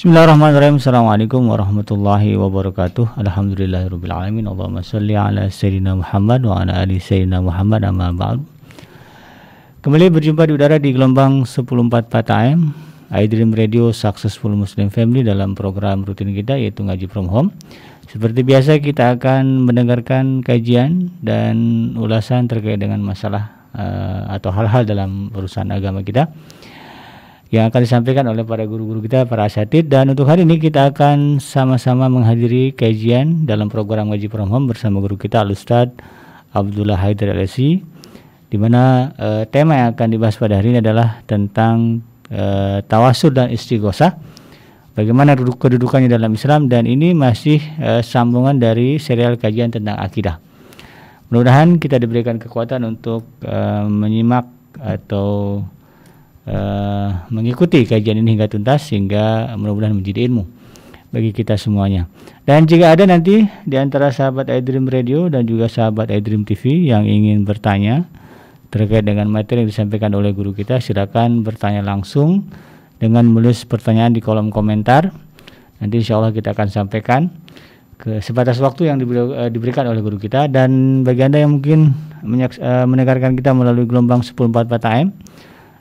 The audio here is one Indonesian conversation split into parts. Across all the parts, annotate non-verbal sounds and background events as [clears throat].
Bismillahirrahmanirrahim. Assalamualaikum warahmatullahi wabarakatuh. Alhamdulillahirabbil Allahumma shalli ala sayyidina Muhammad wa ala ali sayyidina Muhammad amma ba'd. Kembali berjumpa di udara di gelombang 104 AM iDream Radio Successful Muslim Family dalam program rutin kita yaitu ngaji from home. Seperti biasa kita akan mendengarkan kajian dan ulasan terkait dengan masalah uh, atau hal-hal dalam urusan agama kita yang akan disampaikan oleh para guru-guru kita, para asatid. Dan untuk hari ini kita akan sama-sama menghadiri kajian dalam program ngaji from home bersama guru kita Al Ustaz Abdullah Haidar LSI di mana uh, tema yang akan dibahas pada hari ini adalah tentang uh, tawasul dan istighosah. Bagaimana kedudukannya dalam Islam dan ini masih uh, sambungan dari serial kajian tentang akidah. Mudah-mudahan kita diberikan kekuatan untuk uh, menyimak atau uh, mengikuti kajian ini hingga tuntas sehingga mudah-mudahan menjadi ilmu bagi kita semuanya. Dan jika ada nanti di antara sahabat iDream Radio dan juga sahabat iDream TV yang ingin bertanya terkait dengan materi yang disampaikan oleh guru kita, silakan bertanya langsung dengan menulis pertanyaan di kolom komentar. Nanti insya Allah kita akan sampaikan ke sebatas waktu yang eh, diberikan oleh guru kita dan bagi anda yang mungkin eh, mendengarkan kita melalui gelombang 1044 AM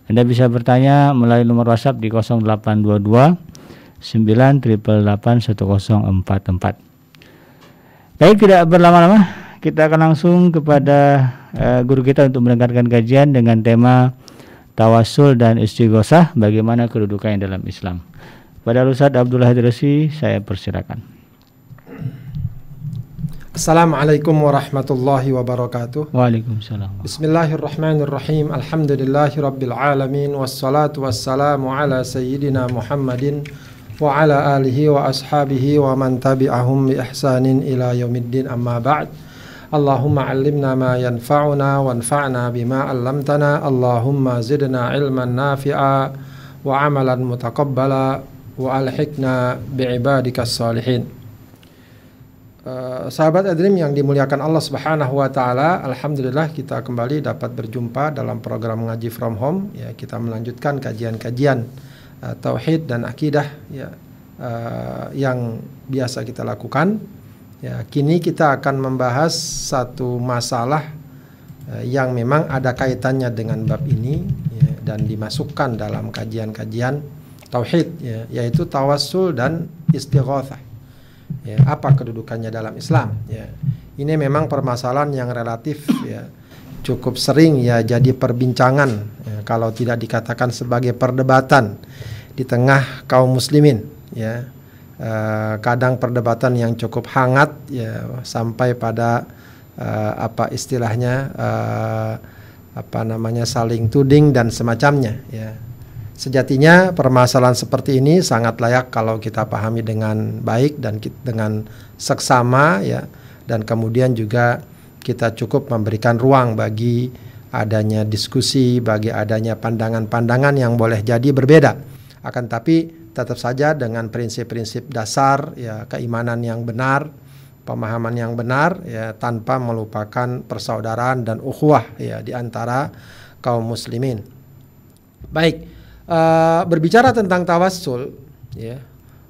anda bisa bertanya melalui nomor WhatsApp di 0822 988 1044. Baik, tidak berlama-lama, kita akan langsung kepada uh, guru kita untuk mendengarkan kajian dengan tema tawasul dan istighosah bagaimana kedudukannya dalam Islam. Pada Ustaz Abdullah Hadirasi, saya persilakan. Assalamualaikum warahmatullahi wabarakatuh. Waalaikumsalam. Bismillahirrahmanirrahim. Alhamdulillahirabbil alamin wassalatu wassalamu ala sayyidina Muhammadin wa ala alihi wa ashabihi wa man tabi'ahum bi ihsanin ila yaumiddin amma ba'd. Allahumma 'allimna ma yanfa'una wanfa'na bima 'allamtana. Allahumma zidna ilman nafi'a wa 'amalan mutaqabbala wa alhiqna bi ibadikas salihin. Uh, sahabat Adrim yang dimuliakan Allah Subhanahu wa taala, alhamdulillah kita kembali dapat berjumpa dalam program ngaji from home ya. Kita melanjutkan kajian-kajian uh, tauhid dan akidah ya uh, yang biasa kita lakukan. Ya, kini kita akan membahas satu masalah uh, yang memang ada kaitannya dengan bab ini ya, dan dimasukkan dalam kajian-kajian tauhid ya, yaitu tawassul dan istighatsah ya, apa kedudukannya dalam Islam? Ya. Ini memang permasalahan yang relatif ya cukup sering ya jadi perbincangan ya, kalau tidak dikatakan sebagai perdebatan di tengah kaum muslimin ya. Uh, kadang perdebatan yang cukup hangat ya sampai pada uh, apa istilahnya uh, apa namanya saling tuding dan semacamnya ya Sejatinya permasalahan seperti ini sangat layak kalau kita pahami dengan baik dan dengan seksama ya dan kemudian juga kita cukup memberikan ruang bagi adanya diskusi, bagi adanya pandangan-pandangan yang boleh jadi berbeda. Akan tapi tetap saja dengan prinsip-prinsip dasar ya keimanan yang benar, pemahaman yang benar ya tanpa melupakan persaudaraan dan ukhuwah ya di antara kaum muslimin. Baik, Uh, berbicara tentang tawassul, ya,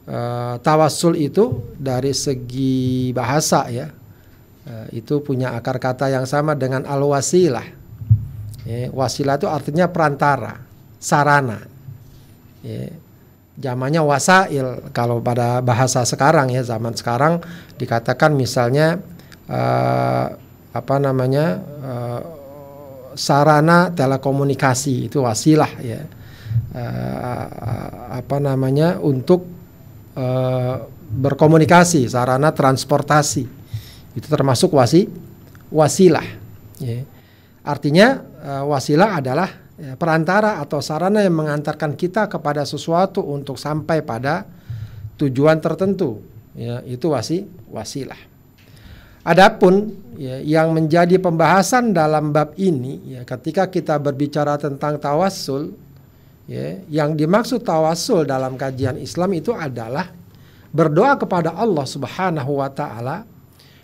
uh, tawassul itu dari segi bahasa ya, uh, itu punya akar kata yang sama dengan al wasilah. Ya, wasilah itu artinya perantara, sarana. Ya, zamannya wasail kalau pada bahasa sekarang ya zaman sekarang dikatakan misalnya uh, apa namanya uh, sarana telekomunikasi itu wasilah ya uh, apa namanya untuk uh, berkomunikasi sarana transportasi. Itu termasuk wasi wasilah ya. artinya uh, wasilah adalah ya, perantara atau sarana yang mengantarkan kita kepada sesuatu untuk sampai pada tujuan tertentu ya. Itu wasi wasilah. Adapun ya, yang menjadi pembahasan dalam bab ini ya ketika kita berbicara tentang tawassul Ya, yang dimaksud tawasul dalam kajian Islam itu adalah berdoa kepada Allah Subhanahu wa taala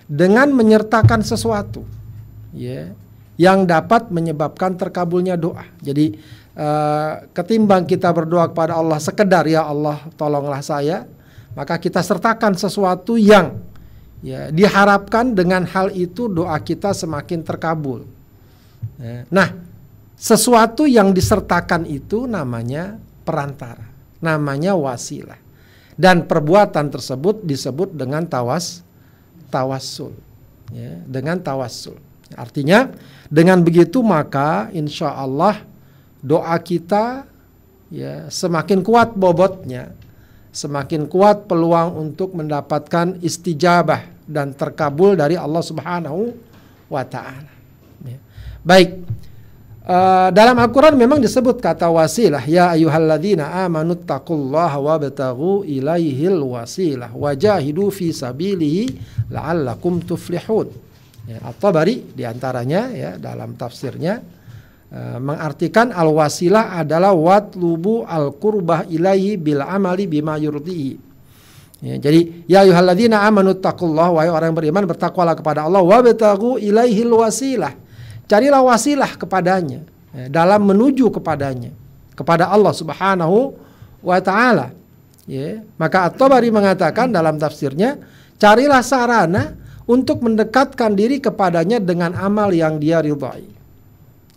dengan menyertakan sesuatu ya yang dapat menyebabkan terkabulnya doa. Jadi uh, ketimbang kita berdoa kepada Allah sekedar ya Allah tolonglah saya, maka kita sertakan sesuatu yang ya diharapkan dengan hal itu doa kita semakin terkabul. Ya. Nah, sesuatu yang disertakan itu namanya perantara, namanya wasilah. Dan perbuatan tersebut disebut dengan tawas tawassul. Ya, dengan tawassul. Artinya dengan begitu maka insya Allah doa kita ya semakin kuat bobotnya, semakin kuat peluang untuk mendapatkan istijabah dan terkabul dari Allah Subhanahu wa taala. Ya. Baik. Uh, dalam Al-Quran memang disebut kata wasilah ya ayyuhalladzina amanu taqullaha wabtaghu ilaihil wasilah wajahidu fi sabilihi la'allakum tuflihun. Ya, At-Tabari di antaranya ya dalam tafsirnya uh, mengartikan al-wasilah adalah watlubu al-qurbah ilaihi bil amali bima yurdihi Ya, jadi ya ayyuhalladzina amanu taqullaha wahai orang beriman bertakwalah kepada Allah wa batagu ilaihil wasilah. Carilah wasilah kepadanya ya, dalam menuju kepadanya kepada Allah Subhanahu wa taala. Ya, maka At-Tabari mengatakan dalam tafsirnya, carilah sarana untuk mendekatkan diri kepadanya dengan amal yang dia ridhai.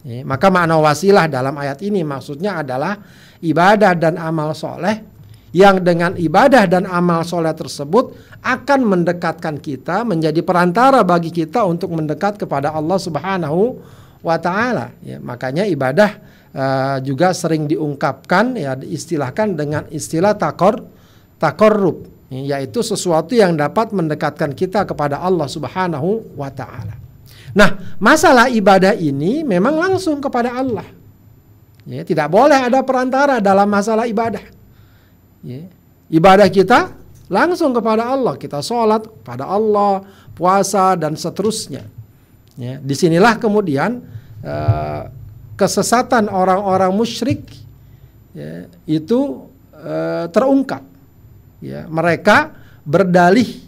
Ya, maka makna wasilah dalam ayat ini maksudnya adalah ibadah dan amal soleh yang dengan ibadah dan amal soleh tersebut akan mendekatkan kita menjadi perantara bagi kita untuk mendekat kepada Allah Subhanahu wa taala ya makanya ibadah uh, juga sering diungkapkan ya diistilahkan dengan istilah takor takorrub ya, yaitu sesuatu yang dapat mendekatkan kita kepada Allah Subhanahu wa taala. Nah, masalah ibadah ini memang langsung kepada Allah. Ya, tidak boleh ada perantara dalam masalah ibadah. Ya. Ibadah kita langsung kepada Allah. Kita sholat pada Allah, puasa dan seterusnya. Ya. Di sinilah kemudian uh, kesesatan orang-orang musyrik ya, itu uh, terungkap. Ya. Mereka berdalih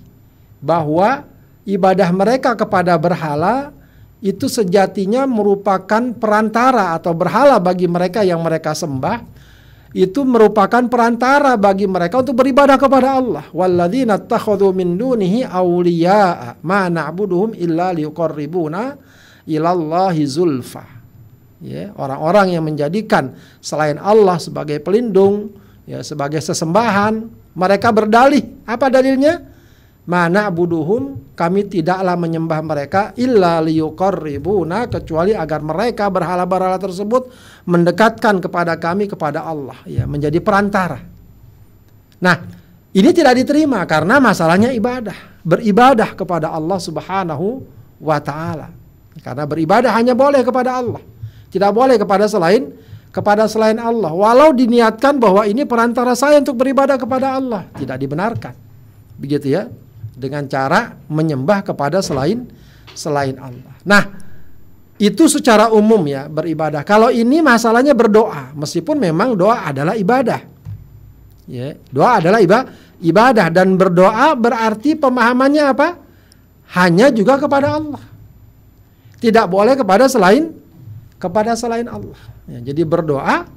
bahwa ibadah mereka kepada berhala itu sejatinya merupakan perantara atau berhala bagi mereka yang mereka sembah itu merupakan perantara bagi mereka untuk beribadah kepada Allah. Walladzina takhadhu min dunihi ma illa liqarribuna ilallahi zulfa. Ya, orang-orang yang menjadikan selain Allah sebagai pelindung, ya sebagai sesembahan, mereka berdalih. Apa dalilnya? Mana buduhum kami tidaklah menyembah mereka illa liyuqarribuna kecuali agar mereka berhala-berhala tersebut mendekatkan kepada kami kepada Allah ya menjadi perantara. Nah, ini tidak diterima karena masalahnya ibadah, beribadah kepada Allah Subhanahu wa taala. Karena beribadah hanya boleh kepada Allah. Tidak boleh kepada selain kepada selain Allah. Walau diniatkan bahwa ini perantara saya untuk beribadah kepada Allah, tidak dibenarkan. Begitu ya dengan cara menyembah kepada selain selain Allah. Nah, itu secara umum ya beribadah. Kalau ini masalahnya berdoa, meskipun memang doa adalah ibadah. Ya, doa adalah ibadah, dan berdoa berarti pemahamannya apa? Hanya juga kepada Allah. Tidak boleh kepada selain kepada selain Allah. Ya, jadi berdoa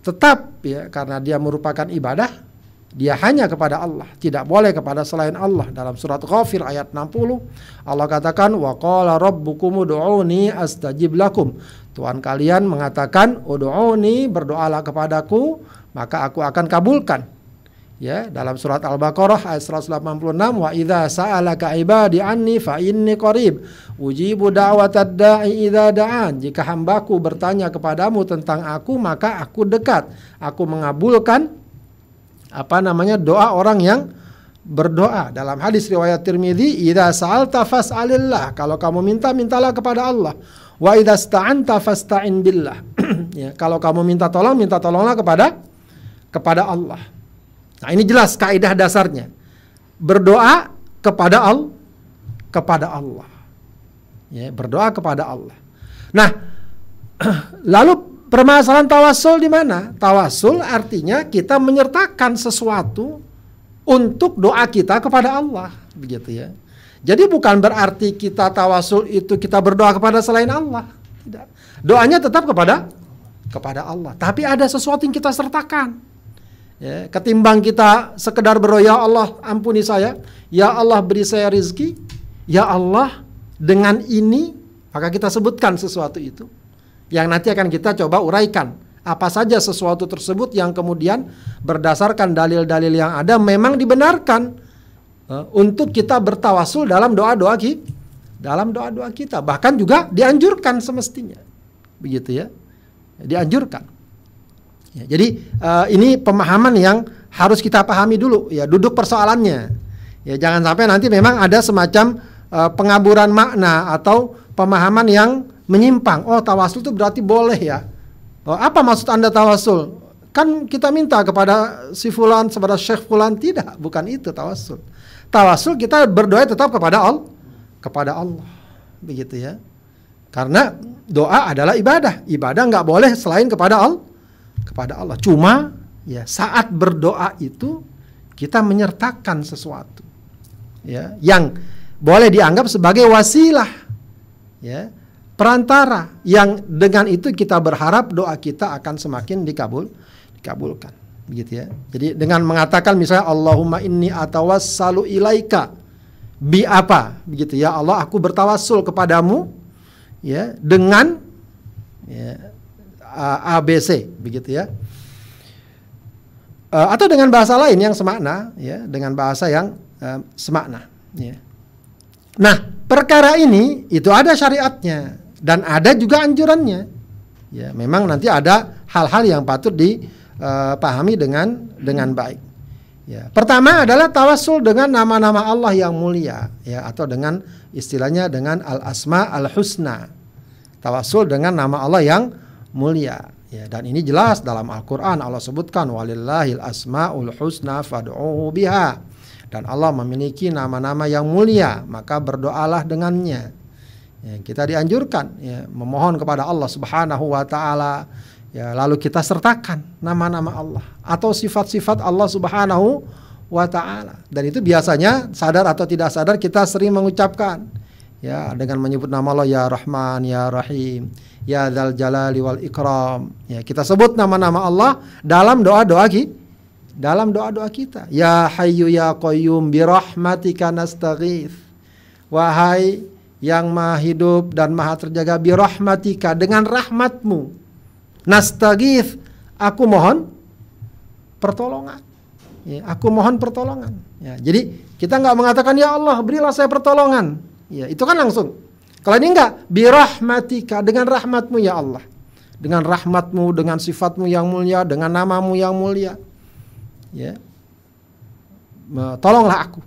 tetap ya karena dia merupakan ibadah dia hanya kepada Allah, tidak boleh kepada selain Allah. Dalam surat Ghafir ayat 60, Allah katakan wa qala rabbukum ud'uni astajib lakum. Tuhan kalian mengatakan ud'uni berdoalah kepadaku, maka aku akan kabulkan. Ya, dalam surat Al-Baqarah ayat 186 wa idza sa'alaka ibadi anni fa inni qarib ujibu da'watad da'i idza da'an jika hambaku bertanya kepadamu tentang aku maka aku dekat aku mengabulkan apa namanya? Doa orang yang berdoa. Dalam hadis riwayat Tirmidzi idza sa'alta fas'alillah. Kalau kamu minta mintalah kepada Allah. Wa idza sta'anta fasta'in billah. [clears throat] Ya kalau kamu minta tolong minta tolonglah kepada kepada Allah. Nah ini jelas kaidah dasarnya. Berdoa kepada Allah kepada Allah. Ya berdoa kepada Allah. Nah [clears throat] lalu Permasalahan tawasul di mana? Tawasul artinya kita menyertakan sesuatu untuk doa kita kepada Allah, begitu ya. Jadi bukan berarti kita tawasul itu kita berdoa kepada selain Allah. Tidak. Doanya tetap kepada kepada Allah. Tapi ada sesuatu yang kita sertakan. Ya, ketimbang kita sekedar berdoa, ya Allah ampuni saya, ya Allah beri saya rizki, ya Allah dengan ini, maka kita sebutkan sesuatu itu. Yang nanti akan kita coba uraikan. Apa saja sesuatu tersebut yang kemudian berdasarkan dalil-dalil yang ada memang dibenarkan uh, untuk kita bertawasul dalam doa-doa kita. Dalam doa-doa kita. Bahkan juga dianjurkan semestinya. Begitu ya. Dianjurkan. Ya, jadi uh, ini pemahaman yang harus kita pahami dulu ya duduk persoalannya. Ya jangan sampai nanti memang ada semacam uh, pengaburan makna atau pemahaman yang menyimpang. Oh tawasul itu berarti boleh ya. Oh, apa maksud anda tawasul? Kan kita minta kepada si fulan, kepada syekh fulan tidak, bukan itu tawasul. Tawasul kita berdoa tetap kepada Allah, kepada Allah, begitu ya. Karena doa adalah ibadah. Ibadah nggak boleh selain kepada Allah kepada Allah. Cuma ya saat berdoa itu kita menyertakan sesuatu ya yang boleh dianggap sebagai wasilah ya perantara yang dengan itu kita berharap doa kita akan semakin dikabul dikabulkan begitu ya. Jadi dengan mengatakan misalnya Allahumma inni atawassalu ilaika bi apa begitu ya Allah aku bertawassul kepadamu ya dengan ya, ABC begitu ya. Uh, atau dengan bahasa lain yang semakna ya, dengan bahasa yang uh, semakna ya. Nah, perkara ini itu ada syariatnya dan ada juga anjurannya. Ya, memang nanti ada hal-hal yang patut dipahami uh, dengan dengan baik. Ya, pertama adalah tawasul dengan nama-nama Allah yang mulia ya atau dengan istilahnya dengan al-asma al-husna. Tawasul dengan nama Allah yang mulia. Ya, dan ini jelas dalam Al-Qur'an Allah sebutkan walillahil asmaul husna fad'uhu biha. Dan Allah memiliki nama-nama yang mulia, maka berdoalah dengannya. Ya, kita dianjurkan ya, memohon kepada Allah Subhanahu wa taala ya lalu kita sertakan nama-nama Allah atau sifat-sifat Allah Subhanahu wa taala. Dan itu biasanya sadar atau tidak sadar kita sering mengucapkan ya dengan menyebut nama Allah ya Rahman ya Rahim ya Dzal Jalali wal Ikram. Ya, kita sebut nama-nama Allah dalam doa-doa kita. Dalam doa-doa kita. Ya Hayyu ya Qayyum bi rahmatika nastaghith. Wahai yang maha hidup dan maha terjaga bi rahmatika dengan rahmatmu. Nastaghith, aku mohon pertolongan. Ya, aku mohon pertolongan. Ya, jadi kita nggak mengatakan ya Allah berilah saya pertolongan. Ya, itu kan langsung kalau ini enggak, birahmatika dengan rahmatmu ya Allah. Dengan rahmatmu, dengan sifatmu yang mulia, dengan namamu yang mulia. Ya. Tolonglah aku.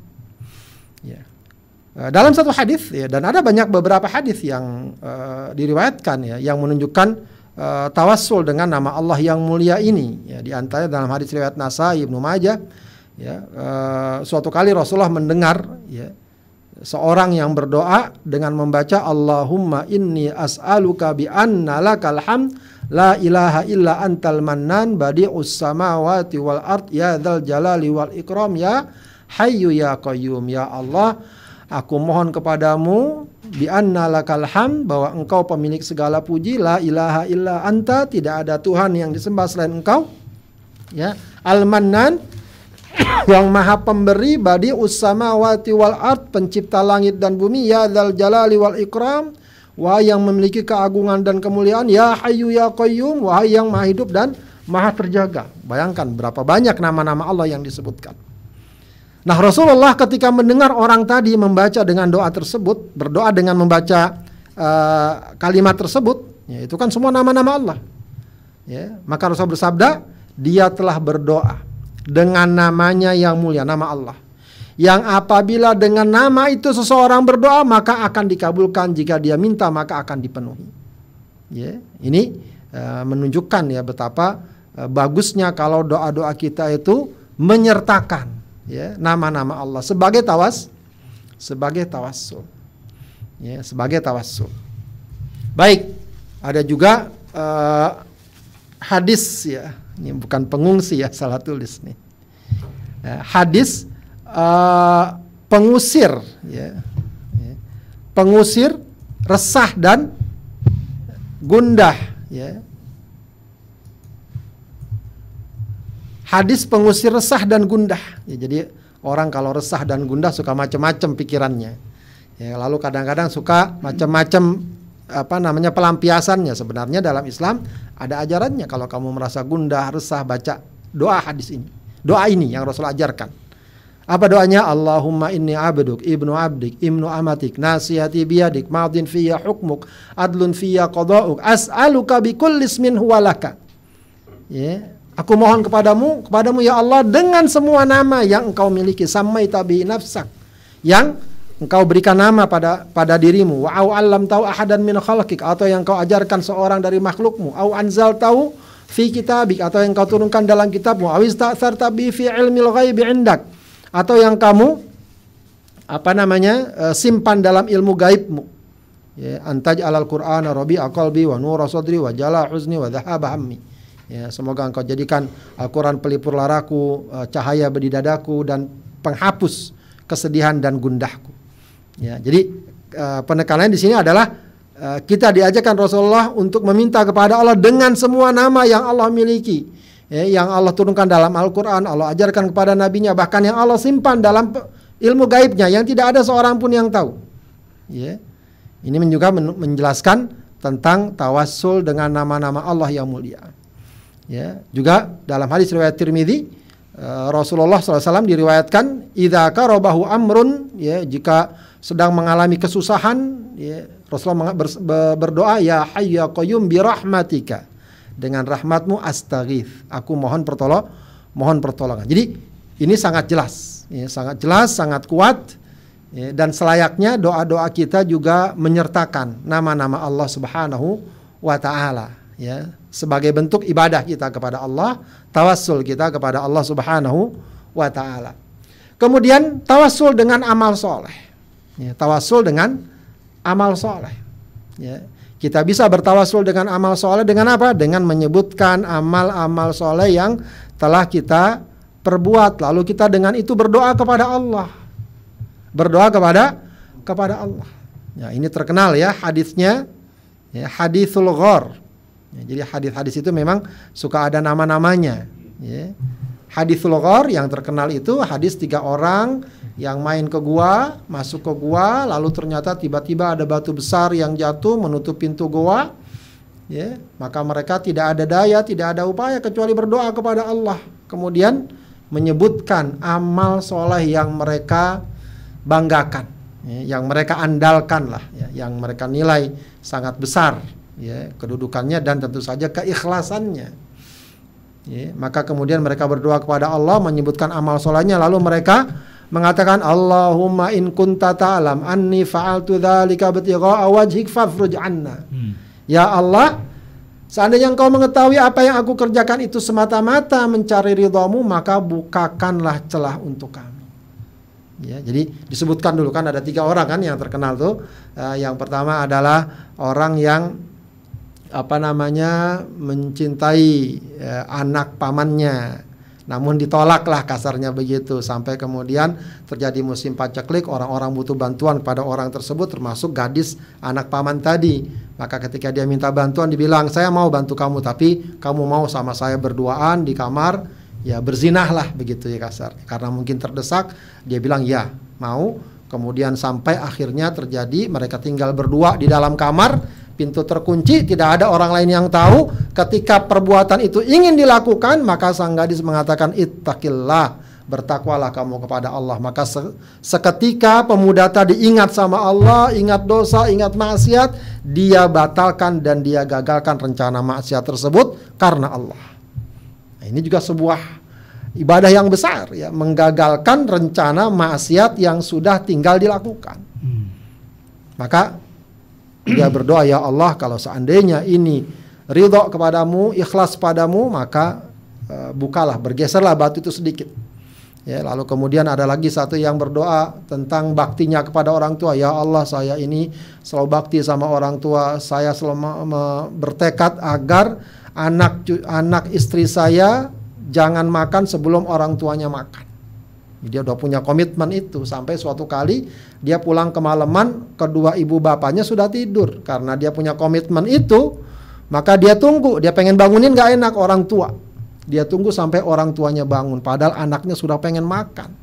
Eh, dalam satu hadis ya dan ada banyak beberapa hadis yang uh, diriwayatkan ya yang menunjukkan uh, tawassul dengan nama Allah yang mulia ini. Ya di antaranya dalam hadis riwayat Nasai Ibnu Majah ya uh, suatu kali Rasulullah mendengar ya seorang yang berdoa dengan membaca Allahumma inni as'aluka bi anna lakal hamd la ilaha illa antal mannan badi'us samawati wal ard ya dzal jalali wal ikram ya hayyu ya qayyum ya Allah aku mohon kepadamu bi anna lakal hamd bahwa engkau pemilik segala puji la ilaha illa anta tidak ada tuhan yang disembah selain engkau. Ya al mannan [coughs] yang maha pemberi badi wati wal art pencipta langit dan bumi ya dal jalali wal ikram wahai yang memiliki keagungan dan kemuliaan ya hayu ya qayyum wahai yang maha hidup dan maha terjaga. Bayangkan berapa banyak nama-nama Allah yang disebutkan nah Rasulullah ketika mendengar orang tadi membaca dengan doa tersebut berdoa dengan membaca uh, kalimat tersebut ya itu kan semua nama-nama Allah ya maka Rasul bersabda dia telah berdoa dengan namanya yang mulia, nama Allah. Yang apabila dengan nama itu seseorang berdoa maka akan dikabulkan jika dia minta maka akan dipenuhi. Ya, ini uh, menunjukkan ya betapa uh, bagusnya kalau doa-doa kita itu menyertakan ya nama-nama Allah sebagai tawas sebagai tawassul. Ya, sebagai tawassul. Baik, ada juga uh, hadis ya ini bukan pengungsi ya salah tulis nih. Ya, hadis uh, pengusir ya. ya. Pengusir resah dan gundah ya. Hadis pengusir resah dan gundah. Ya, jadi orang kalau resah dan gundah suka macam-macam pikirannya. Ya, lalu kadang-kadang suka macam-macam apa namanya pelampiasannya. Sebenarnya dalam Islam ada ajarannya kalau kamu merasa gundah, resah baca doa hadis ini. Doa ini yang Rasul ajarkan. Apa doanya? Allahumma inni abduk, ibnu abdik, ibnu amatik, nasihati biyadik, madin fiyya hukmuk, adlun fiyya qada'uk, as'aluka bi kulli ismin huwa laka. Ya, aku mohon kepadamu, kepadamu ya Allah dengan semua nama yang engkau miliki, samai tabi nafsak. Yang engkau berikan nama pada pada dirimu, wa au alam tahu ahadan min khalqik atau yang engkau ajarkan seorang dari makhlukmu, au anzal tahu fi kitabik atau yang engkau turunkan dalam kitabmu, awis ta'thar tabi fi ilmil ghaibi indak atau yang kamu apa namanya uh, simpan dalam ilmu gaibmu. Ya antaj alal Quran rabi qalbi wa nur sadri wa jala huzni wa dhahaba hammi ya semoga engkau jadikan Al-Qur'an pelipur laraku uh, cahaya bedi dadaku dan penghapus kesedihan dan gundahku ya jadi uh, penekanannya di sini adalah uh, kita diajarkan Rasulullah untuk meminta kepada Allah dengan semua nama yang Allah miliki ya, yang Allah turunkan dalam Al-Quran, Allah ajarkan kepada nabinya, bahkan yang Allah simpan dalam ilmu gaibnya yang tidak ada seorang pun yang tahu. Ya. Ini juga menjelaskan tentang tawassul dengan nama-nama Allah yang mulia. Ya, juga dalam hadis riwayat Tirmidzi eh, Rasulullah SAW diriwayatkan idza karabahu amrun ya jika sedang mengalami kesusahan ya Rasulullah berdoa ya hayya qayyum bi rahmatika dengan rahmatmu astaghith. Aku mohon pertolong, mohon pertolongan. Jadi ini sangat jelas, ya, sangat jelas, sangat kuat. Ya, dan selayaknya doa-doa kita juga menyertakan nama-nama Allah Subhanahu wa taala ya sebagai bentuk ibadah kita kepada Allah, tawassul kita kepada Allah Subhanahu wa taala. Kemudian tawassul dengan amal soleh. Ya, tawassul dengan amal soleh. Ya. Kita bisa bertawasul dengan amal soleh dengan apa? Dengan menyebutkan amal-amal soleh yang telah kita perbuat. Lalu kita dengan itu berdoa kepada Allah. Berdoa kepada kepada Allah. Ya, ini terkenal ya hadisnya. Ya, hadisul ghor. Ya, jadi hadis-hadis itu memang suka ada nama-namanya. Ya. Hadisul ghor yang terkenal itu hadis tiga orang yang main ke gua, masuk ke gua, lalu ternyata tiba-tiba ada batu besar yang jatuh menutup pintu gua. Ya, maka mereka tidak ada daya, tidak ada upaya kecuali berdoa kepada Allah. Kemudian menyebutkan amal soleh yang mereka banggakan, ya, yang mereka andalkan lah, ya, yang mereka nilai sangat besar, ya, kedudukannya dan tentu saja keikhlasannya. Ya, maka kemudian mereka berdoa kepada Allah menyebutkan amal solehnya, lalu mereka mengatakan Allahumma in kunta ta'lam anni fa'altu dzalika btigha'a wajhik fafruj anna. Hmm. Ya Allah, seandainya engkau mengetahui apa yang aku kerjakan itu semata-mata mencari ridhamu, maka bukakanlah celah untuk kami. Ya, jadi disebutkan dulu kan ada tiga orang kan yang terkenal tuh. Uh, yang pertama adalah orang yang apa namanya mencintai uh, anak pamannya namun ditolaklah kasarnya begitu sampai kemudian terjadi musim paceklik orang-orang butuh bantuan kepada orang tersebut termasuk gadis anak paman tadi. Maka ketika dia minta bantuan dibilang saya mau bantu kamu tapi kamu mau sama saya berduaan di kamar ya berzinahlah begitu ya kasar. Karena mungkin terdesak dia bilang ya mau kemudian sampai akhirnya terjadi mereka tinggal berdua di dalam kamar pintu terkunci, tidak ada orang lain yang tahu. Ketika perbuatan itu ingin dilakukan, maka sang gadis mengatakan ittaqillah, bertakwalah kamu kepada Allah. Maka se seketika pemuda tadi ingat sama Allah, ingat dosa, ingat maksiat, dia batalkan dan dia gagalkan rencana maksiat tersebut karena Allah. Nah, ini juga sebuah ibadah yang besar ya, menggagalkan rencana maksiat yang sudah tinggal dilakukan. Hmm. Maka dia berdoa ya Allah kalau seandainya ini ridho kepadamu, ikhlas padamu, maka uh, bukalah, bergeserlah batu itu sedikit. Ya, lalu kemudian ada lagi satu yang berdoa tentang baktinya kepada orang tua. Ya Allah, saya ini selalu bakti sama orang tua. Saya selalu bertekad agar anak anak istri saya jangan makan sebelum orang tuanya makan. Dia udah punya komitmen itu sampai suatu kali dia pulang kemalaman kedua ibu bapaknya sudah tidur karena dia punya komitmen itu maka dia tunggu dia pengen bangunin gak enak orang tua Dia tunggu sampai orang tuanya bangun, padahal anaknya sudah pengen makan.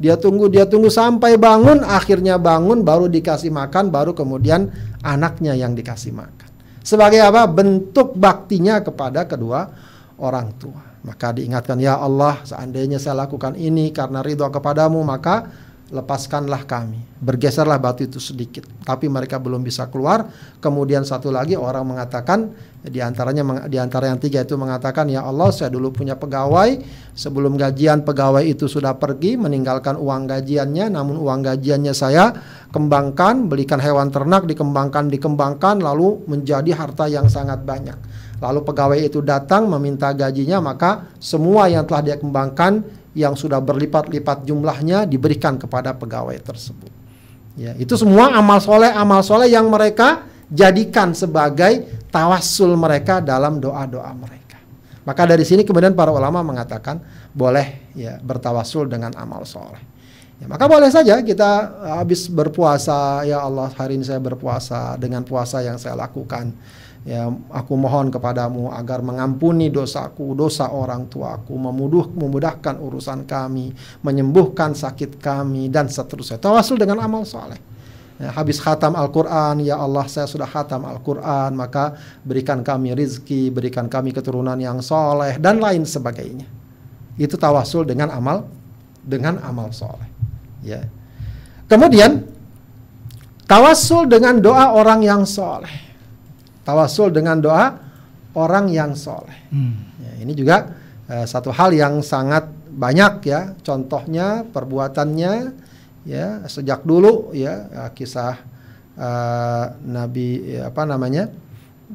Dia tunggu, dia tunggu sampai bangun, akhirnya bangun, baru dikasih makan, baru kemudian anaknya yang dikasih makan. Sebagai apa? Bentuk baktinya kepada kedua orang tua. Maka diingatkan, ya Allah, seandainya saya lakukan ini karena ridho kepadamu, maka lepaskanlah kami. Bergeserlah batu itu sedikit. Tapi mereka belum bisa keluar. Kemudian satu lagi orang mengatakan, di antaranya di antara yang tiga itu mengatakan, ya Allah saya dulu punya pegawai. Sebelum gajian pegawai itu sudah pergi meninggalkan uang gajiannya. Namun uang gajiannya saya kembangkan, belikan hewan ternak, dikembangkan, dikembangkan, lalu menjadi harta yang sangat banyak. Lalu pegawai itu datang meminta gajinya, maka semua yang telah dia kembangkan yang sudah berlipat-lipat jumlahnya diberikan kepada pegawai tersebut. Ya, itu semua amal soleh, amal soleh yang mereka jadikan sebagai tawassul mereka dalam doa-doa mereka. Maka dari sini kemudian para ulama mengatakan boleh ya bertawassul dengan amal soleh. Ya, maka boleh saja kita habis berpuasa, ya Allah hari ini saya berpuasa dengan puasa yang saya lakukan Ya, aku mohon kepadamu agar mengampuni dosaku, dosa orang tuaku, memuduh, memudahkan urusan kami, menyembuhkan sakit kami, dan seterusnya. Tawasul dengan amal soleh. Ya, habis khatam Al-Quran, ya Allah saya sudah khatam Al-Quran, maka berikan kami rizki, berikan kami keturunan yang soleh, dan lain sebagainya. Itu tawasul dengan amal, dengan amal soleh. Ya. Kemudian, tawasul dengan doa orang yang soleh tawasul dengan doa orang yang soleh. Hmm. Ya, ini juga uh, satu hal yang sangat banyak ya contohnya perbuatannya ya sejak dulu ya uh, kisah uh, Nabi ya, apa namanya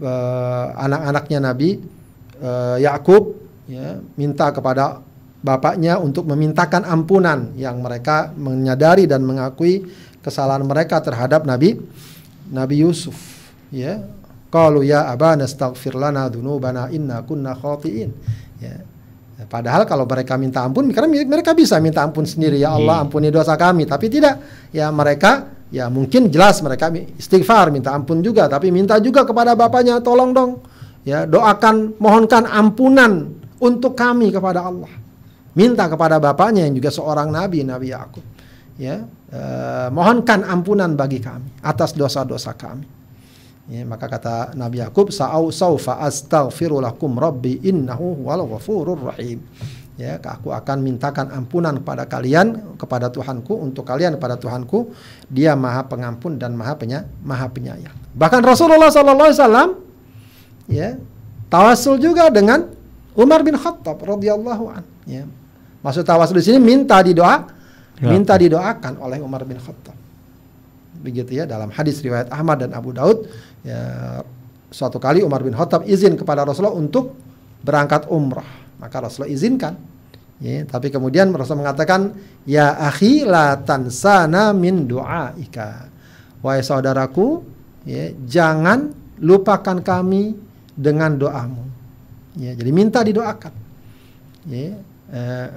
uh, anak-anaknya Nabi uh, Yakub ya minta kepada bapaknya untuk memintakan ampunan yang mereka menyadari dan mengakui kesalahan mereka terhadap Nabi Nabi Yusuf ya Qalu ya abana astaghfir lana dzunubana inna kunna khati'in. Ya. Padahal kalau mereka minta ampun, karena mereka bisa minta ampun sendiri ya Allah iya. ampuni dosa kami, tapi tidak ya mereka ya mungkin jelas mereka istighfar minta ampun juga, tapi minta juga kepada bapaknya tolong dong ya doakan mohonkan ampunan untuk kami kepada Allah. Minta kepada bapaknya yang juga seorang nabi Nabi Yakub ya eh, mohonkan ampunan bagi kami atas dosa-dosa kami. Ya, maka kata Nabi Yakub, "Sa'au saufa astaghfiru lakum rabbi innahu wal ghafurur rahim." Ya, aku akan mintakan ampunan kepada kalian kepada Tuhanku untuk kalian kepada Tuhanku, Dia Maha Pengampun dan Maha Penya, Maha Penyayang. Bahkan Rasulullah sallallahu alaihi wasallam ya, tawasul juga dengan Umar bin Khattab radhiyallahu an, ya. Maksud tawasul di sini minta didoa, ya. minta didoakan oleh Umar bin Khattab begitu ya dalam hadis riwayat Ahmad dan Abu Daud ya suatu kali Umar bin Khattab izin kepada Rasulullah untuk berangkat umrah. Maka Rasulullah izinkan. Ya tapi kemudian Rasulullah mengatakan ya akhi la tansana min duaika. Wahai saudaraku ya jangan lupakan kami dengan doamu. Ya jadi minta didoakan. Ya eh,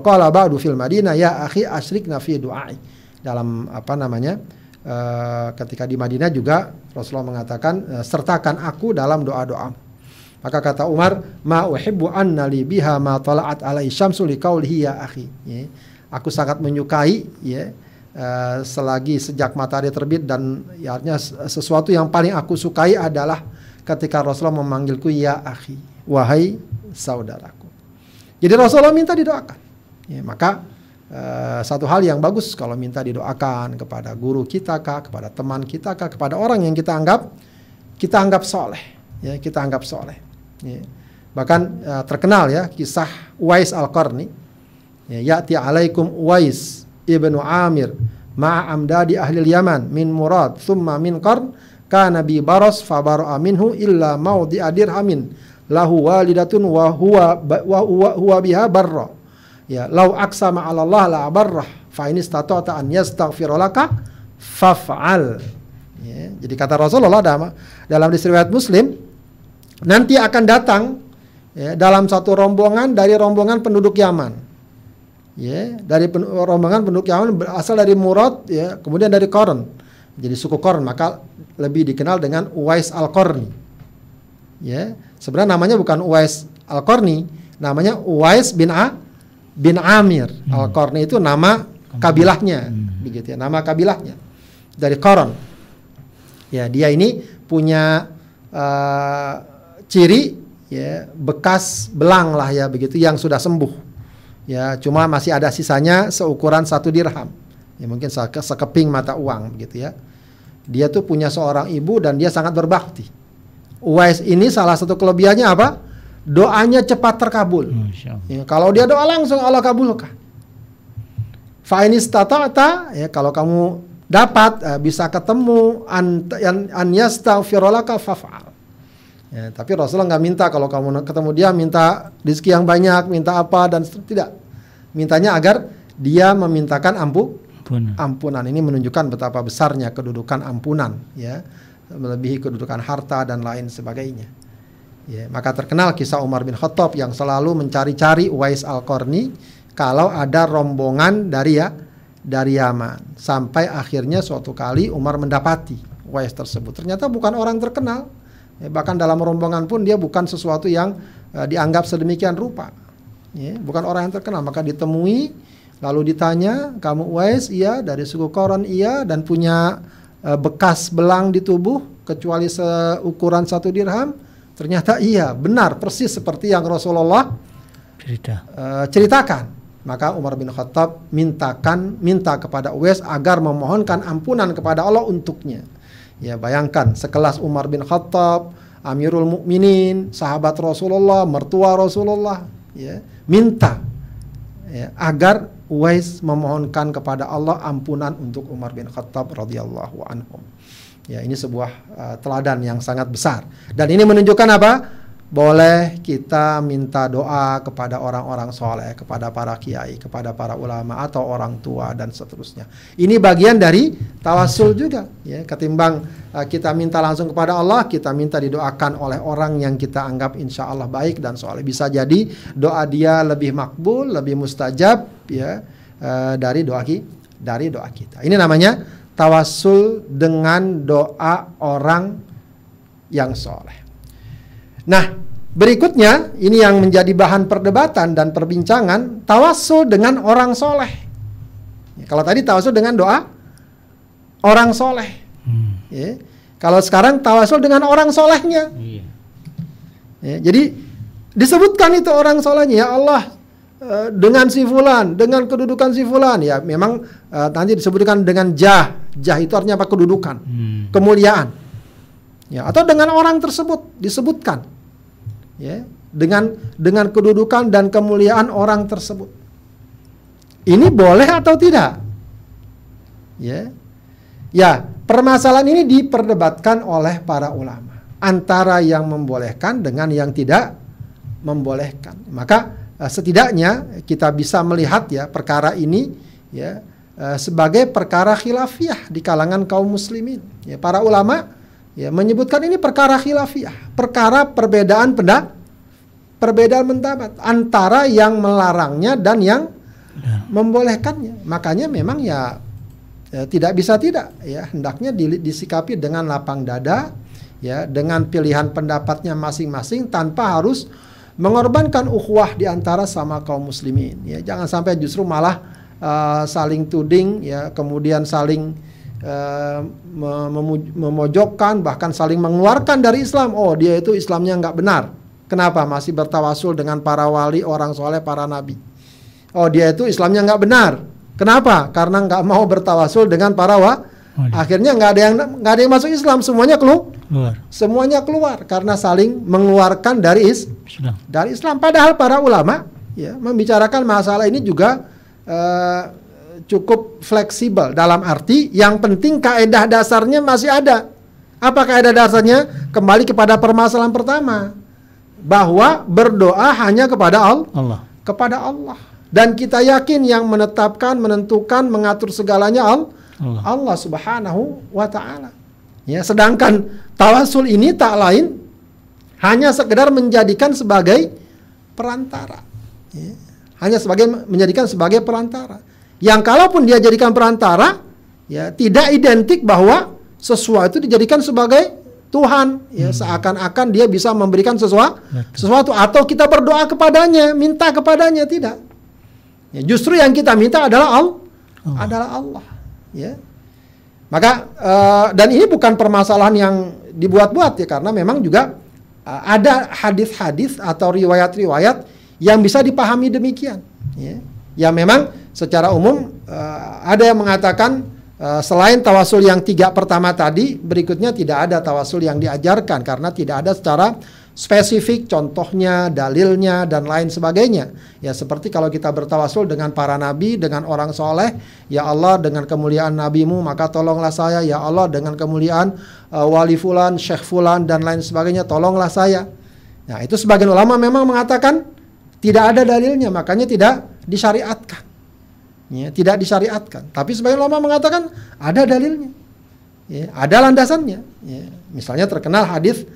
qala ba'du fil madinah ya akhi asyrikna fi du'ai. Dalam apa namanya uh, ketika di Madinah juga Rasulullah mengatakan uh, sertakan aku dalam doa-doa. Maka kata Umar, "Ma uhibbu anna li biha ma tala'at alai syamsu li ya akhi." Ya. Aku sangat menyukai ya uh, selagi sejak matahari terbit dan ya artinya sesuatu yang paling aku sukai adalah ketika Rasulullah memanggilku ya akhi, wahai saudaraku. Jadi Rasulullah minta didoakan. Ya, maka Uh, satu hal yang bagus kalau minta didoakan kepada guru kita kah, kepada teman kita kah, kepada orang yang kita anggap kita anggap soleh, ya kita anggap soleh. Ya. Bahkan uh, terkenal ya kisah Uwais al Qarni, ya ya'ti alaikum Uwais ibnu Amir ma'a amdadi ahli Yaman min Murad thumma min Qarn kana bi baros fa bara'a minhu illa maudi adirhamin lahu walidatun wa huwa wa barra ya lau aksama ala Allah la abarrah fa ini stata'ta an yastaghfirulaka faf'al. Ya, jadi kata Rasulullah dalam dalam riwayat Muslim nanti akan datang ya, dalam satu rombongan dari rombongan penduduk Yaman. Ya dari pen, rombongan penduduk Yaman berasal dari Murad ya kemudian dari Korn. Jadi suku Korn maka lebih dikenal dengan Uwais al-Qarni ya sebenarnya namanya bukan Uwais al-Qarni namanya Uwais bin A bin Amir. Hmm. Al-Qarni itu nama kabilahnya, hmm. begitu ya, nama kabilahnya dari Koron. Ya, dia ini punya uh, ciri ya bekas belang lah ya begitu yang sudah sembuh. Ya, cuma masih ada sisanya seukuran satu dirham. Ya mungkin sekeping mata uang begitu ya. Dia tuh punya seorang ibu dan dia sangat berbakti. Uwais ini salah satu kelebihannya apa? Doanya cepat terkabul. Ya, kalau dia doa langsung Allah kabulkan. Fainis tata ya kalau kamu dapat uh, bisa ketemu an an yastaghfirulaka faf'al. Ya, tapi Rasulullah nggak minta kalau kamu ketemu dia minta rezeki yang banyak, minta apa dan tidak. Mintanya agar dia memintakan ampu ampunan. ampunan. Ini menunjukkan betapa besarnya kedudukan ampunan, ya, melebihi kedudukan harta dan lain sebagainya. Ya, maka terkenal kisah Umar bin Khattab yang selalu mencari-cari Uwais al-Qarni kalau ada rombongan dari ya dari Yaman. Sampai akhirnya suatu kali Umar mendapati Uwais tersebut. Ternyata bukan orang terkenal. Ya, bahkan dalam rombongan pun dia bukan sesuatu yang uh, dianggap sedemikian rupa. Ya, bukan orang yang terkenal. Maka ditemui lalu ditanya kamu Uwais? Iya dari suku Koron iya dan punya uh, bekas belang di tubuh kecuali seukuran satu dirham ternyata iya benar persis seperti yang Rasulullah cerita uh, ceritakan maka Umar bin Khattab mintakan minta kepada Uwais agar memohonkan ampunan kepada Allah untuknya. Ya bayangkan sekelas Umar bin Khattab, Amirul Mukminin, sahabat Rasulullah, mertua Rasulullah, ya minta ya, agar Uwais memohonkan kepada Allah ampunan untuk Umar bin Khattab radhiyallahu anhum. Ya ini sebuah uh, teladan yang sangat besar dan ini menunjukkan apa? boleh kita minta doa kepada orang-orang soleh, kepada para kiai, kepada para ulama atau orang tua dan seterusnya. Ini bagian dari tawasul juga, ya. Ketimbang uh, kita minta langsung kepada Allah, kita minta didoakan oleh orang yang kita anggap insya Allah baik dan soleh. Bisa jadi doa dia lebih makbul, lebih mustajab, ya uh, dari doa dari doa kita. Ini namanya tawasul dengan doa orang yang soleh. Nah, berikutnya ini yang menjadi bahan perdebatan dan perbincangan, tawasul dengan orang soleh. Ya, kalau tadi tawasul dengan doa orang soleh. Hmm. Ya. Kalau sekarang tawasul dengan orang solehnya. Iya. Ya, jadi disebutkan itu orang solehnya ya Allah uh, dengan si fulan, dengan kedudukan si fulan ya memang uh, nanti disebutkan dengan jah. Jah itu artinya apa? Kedudukan, hmm. kemuliaan. Ya, atau dengan orang tersebut disebutkan ya dengan dengan kedudukan dan kemuliaan orang tersebut. Ini boleh atau tidak? Ya. Ya, permasalahan ini diperdebatkan oleh para ulama antara yang membolehkan dengan yang tidak membolehkan. Maka eh, setidaknya kita bisa melihat ya perkara ini ya eh, sebagai perkara khilafiah di kalangan kaum muslimin. Ya, para ulama ya menyebutkan ini perkara khilafiyah, perkara perbedaan pendapat perbedaan pendapat antara yang melarangnya dan yang ya. membolehkannya. Makanya memang ya, ya tidak bisa tidak ya hendaknya di, disikapi dengan lapang dada ya dengan pilihan pendapatnya masing-masing tanpa harus mengorbankan ukhuwah di antara sama kaum muslimin ya jangan sampai justru malah uh, saling tuding ya kemudian saling uh, memojokkan bahkan saling mengeluarkan dari Islam. Oh, dia itu Islamnya nggak benar. Kenapa masih bertawasul dengan para wali, orang soleh, para nabi? Oh, dia itu Islamnya nggak benar. Kenapa? Karena nggak mau bertawasul dengan para wa. Akhirnya nggak ada yang nggak ada yang masuk Islam, semuanya kelu keluar. Semuanya keluar karena saling mengeluarkan dari is Islam. dari Islam. Padahal para ulama ya membicarakan masalah ini juga uh, cukup fleksibel dalam arti yang penting kaedah dasarnya masih ada. Apa kaedah dasarnya? Kembali kepada permasalahan pertama bahwa berdoa hanya kepada Allah. Kepada Allah. Dan kita yakin yang menetapkan, menentukan, mengatur segalanya Allah. Allah Subhanahu wa taala. Ya, sedangkan tawasul ini tak lain hanya sekedar menjadikan sebagai perantara. Ya, hanya sebagai menjadikan sebagai perantara. Yang kalaupun dia jadikan perantara, ya tidak identik bahwa sesuatu dijadikan sebagai Tuhan ya seakan-akan dia bisa memberikan sesuatu sesuatu atau kita berdoa kepadanya minta kepadanya tidak ya, justru yang kita minta adalah Allah oh. adalah Allah ya. Maka uh, dan ini bukan permasalahan yang dibuat-buat ya karena memang juga uh, ada hadis-hadis atau riwayat-riwayat yang bisa dipahami demikian ya. Ya memang secara umum uh, ada yang mengatakan uh, selain tawasul yang tiga pertama tadi berikutnya tidak ada tawasul yang diajarkan karena tidak ada secara spesifik contohnya, dalilnya dan lain sebagainya. Ya seperti kalau kita bertawasul dengan para nabi, dengan orang soleh, ya Allah dengan kemuliaan nabimu maka tolonglah saya, ya Allah dengan kemuliaan uh, wali fulan, syekh fulan dan lain sebagainya tolonglah saya. Nah itu sebagian ulama memang mengatakan tidak ada dalilnya, makanya tidak disyariatkan. Ya, tidak disyariatkan. Tapi sebagian ulama mengatakan ada dalilnya. Ya, ada landasannya. Ya, misalnya terkenal hadis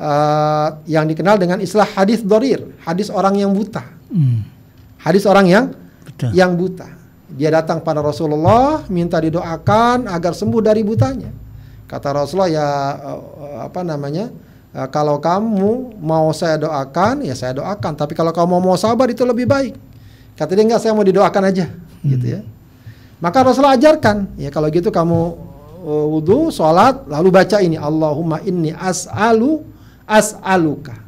uh, yang dikenal dengan istilah hadis dorir, hadis orang yang buta. Hmm. Hadis orang yang Betul. yang buta. Dia datang pada Rasulullah minta didoakan agar sembuh dari butanya. Kata Rasulullah ya uh, apa namanya? Uh, kalau kamu mau saya doakan ya saya doakan, tapi kalau kamu mau sabar itu lebih baik. Kata dia enggak saya mau didoakan aja hmm. gitu ya. Maka Rasulullah ajarkan ya kalau gitu kamu uh, wudhu, sholat, lalu baca ini Allahumma inni as'alu as'aluka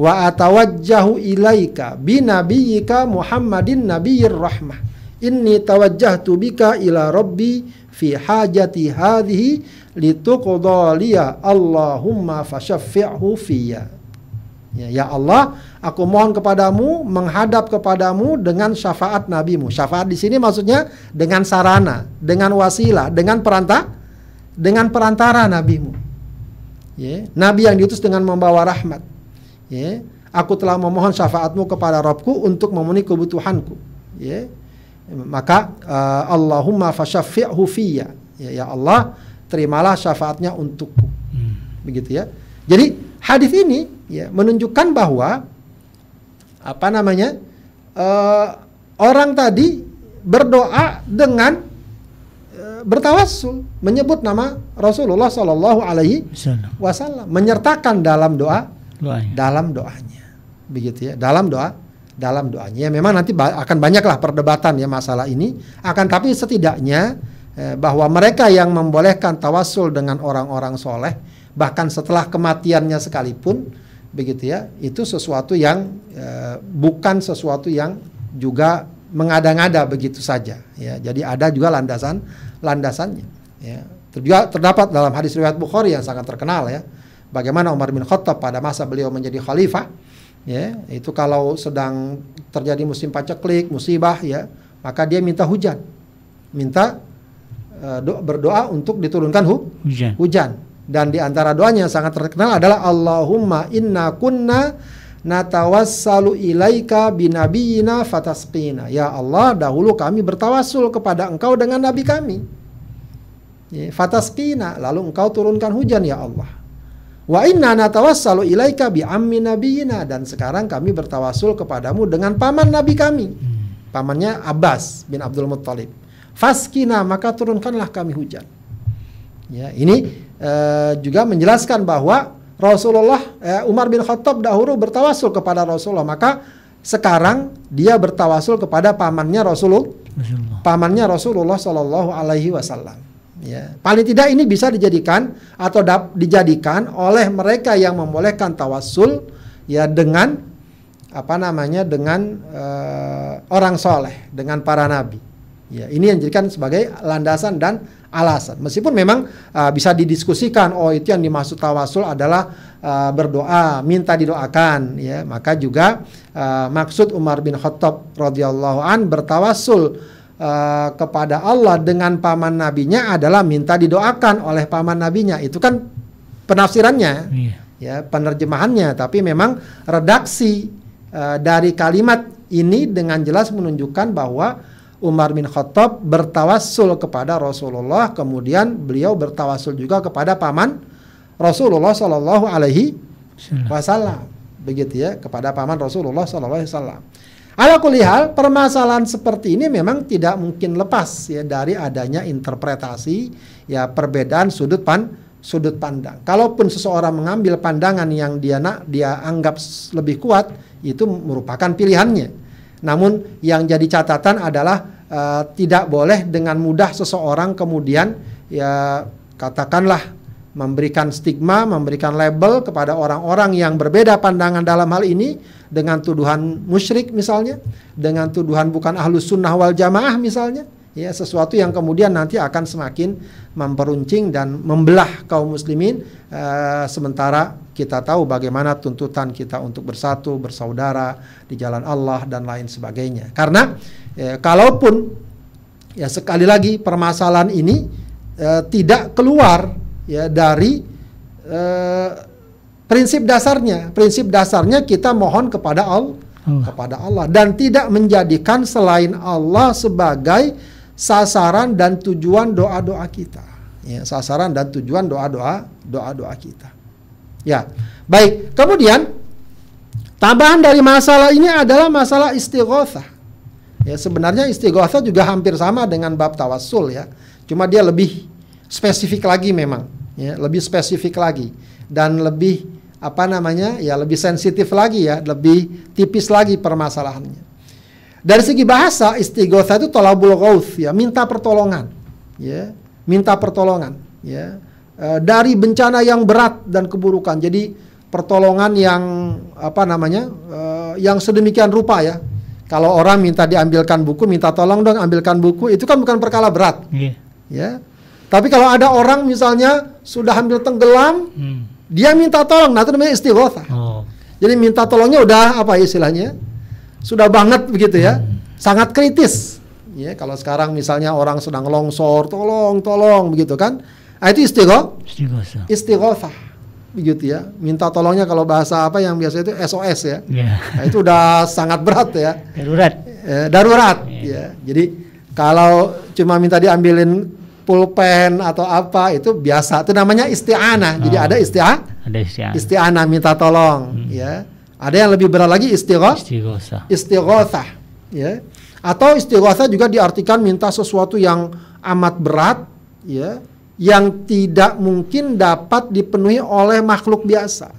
wa atawajjahu ilaika binabiyyika Muhammadin nabiyyir rahmah. Inni tawajjahtu bika ila rabbi fi hajati hadhihi lituqda liya Allahumma fashaffi'hu fiyya. Ya, ya Allah, aku mohon kepadamu menghadap kepadamu dengan syafaat nabimu. Syafaat di sini maksudnya dengan sarana, dengan wasilah, dengan perantara, dengan perantara nabimu. Ya, nabi yang diutus dengan membawa rahmat. Ya, aku telah memohon syafaatmu kepada Robku untuk memenuhi kebutuhanku. Ya, maka uh, Allahumma fashaffi'hu fiyya. Ya, ya Allah, terimalah syafaatnya untukku. Hmm. Begitu ya. Jadi hadis ini ya menunjukkan bahwa apa namanya uh, orang tadi berdoa dengan bertawassul menyebut nama Rasulullah Shallallahu Alaihi Wasallam. Menyertakan dalam doa doanya. dalam doanya. Begitu ya dalam doa dalam doanya. Ya, memang nanti akan banyaklah perdebatan ya masalah ini. Akan tapi setidaknya eh, bahwa mereka yang membolehkan tawasul dengan orang-orang soleh bahkan setelah kematiannya sekalipun begitu ya itu sesuatu yang e, bukan sesuatu yang juga mengada-ngada begitu saja ya. Jadi ada juga landasan landasannya ya. Juga terdapat dalam hadis riwayat Bukhari yang sangat terkenal ya. Bagaimana Umar bin Khattab pada masa beliau menjadi khalifah ya itu kalau sedang terjadi musim paceklik musibah ya maka dia minta hujan. Minta uh, berdoa untuk diturunkan hu hujan. hujan. Dan di antara doanya yang sangat terkenal adalah Allahumma inna kunna natawassalu ilaika binabiyina fatasqina. Ya Allah, dahulu kami bertawasul kepada Engkau dengan nabi kami. Ya, fatasqina, lalu Engkau turunkan hujan ya Allah. Wa inna natawassalu ilaika bi ammi nabiyina dan sekarang kami bertawasul kepadamu dengan paman nabi kami. Pamannya Abbas bin Abdul Muttalib. Faskina maka turunkanlah kami hujan. Ya, ini Eh, juga menjelaskan bahwa Rasulullah eh, Umar bin Khattab dahulu bertawasul kepada Rasulullah maka sekarang dia bertawasul kepada pamannya Rasulullah, pamannya Rasulullah Shallallahu Alaihi Wasallam. Ya, paling tidak ini bisa dijadikan atau dap, dijadikan oleh mereka yang membolehkan tawasul ya dengan apa namanya dengan uh, orang soleh dengan para nabi. Ya, ini yang dijadikan sebagai landasan dan alasan. Meskipun memang uh, bisa didiskusikan, oh itu yang dimaksud tawasul adalah uh, berdoa, minta didoakan, ya. Maka juga uh, maksud Umar bin Khattab radhiyallahu an bertawasul uh, kepada Allah dengan paman nabinya adalah minta didoakan oleh paman nabinya. Itu kan penafsirannya, iya. ya, penerjemahannya. Tapi memang redaksi uh, dari kalimat ini dengan jelas menunjukkan bahwa Umar bin Khattab bertawassul kepada Rasulullah, kemudian beliau bertawassul juga kepada paman Rasulullah Shallallahu Alaihi Wasallam, begitu ya, kepada paman Rasulullah Shallallahu Alaihi Wasallam. Ala kulihal, permasalahan seperti ini memang tidak mungkin lepas ya dari adanya interpretasi ya perbedaan sudut pan sudut pandang. Kalaupun seseorang mengambil pandangan yang dia nak dia anggap lebih kuat, itu merupakan pilihannya. Namun yang jadi catatan adalah uh, tidak boleh dengan mudah seseorang kemudian ya katakanlah memberikan stigma, memberikan label kepada orang-orang yang berbeda pandangan dalam hal ini dengan tuduhan musyrik misalnya, dengan tuduhan bukan ahlus sunnah wal jamaah misalnya, ya sesuatu yang kemudian nanti akan semakin memperuncing dan membelah kaum muslimin uh, sementara kita tahu bagaimana tuntutan kita untuk bersatu, bersaudara di jalan Allah dan lain sebagainya. Karena ya, kalaupun ya sekali lagi permasalahan ini uh, tidak keluar ya dari uh, prinsip dasarnya. Prinsip dasarnya kita mohon kepada Allah, Allah kepada Allah dan tidak menjadikan selain Allah sebagai sasaran dan tujuan doa-doa kita. Ya, sasaran dan tujuan doa-doa doa-doa kita. Ya. Baik, kemudian tambahan dari masalah ini adalah masalah istighothah. Ya, sebenarnya istighothah juga hampir sama dengan bab tawassul ya. Cuma dia lebih spesifik lagi memang ya, lebih spesifik lagi dan lebih apa namanya ya lebih sensitif lagi ya, lebih tipis lagi permasalahannya. Dari segi bahasa istighosa itu tolabul ghaus ya, minta pertolongan. Ya, minta pertolongan ya. E, dari bencana yang berat dan keburukan. Jadi pertolongan yang apa namanya? E, yang sedemikian rupa ya. Kalau orang minta diambilkan buku, minta tolong dong ambilkan buku, itu kan bukan perkara berat. Yeah. Ya. Tapi kalau ada orang misalnya sudah hampir tenggelam, hmm. dia minta tolong, nah itu namanya istighosa. Oh. Jadi minta tolongnya udah apa istilahnya? Sudah banget begitu ya, hmm. sangat kritis. Ya, kalau sekarang misalnya orang sedang longsor, tolong, tolong begitu kan? Nah, itu istigho, istighosa. Istighosa. Begitu ya. Minta tolongnya kalau bahasa apa yang biasa itu SOS ya. Yeah. Nah, itu udah sangat berat ya. Darurat. Eh, darurat yeah. ya. Jadi kalau cuma minta diambilin pulpen atau apa itu biasa itu namanya isti'anah. Oh. Jadi ada isti'ah ada isti'anah. Isti'anah minta tolong hmm. ya. Ada yang lebih berat lagi istighosa. Istighosa. Istighosa ya. Atau istighosa juga diartikan minta sesuatu yang amat berat ya yang tidak mungkin dapat dipenuhi oleh makhluk biasa.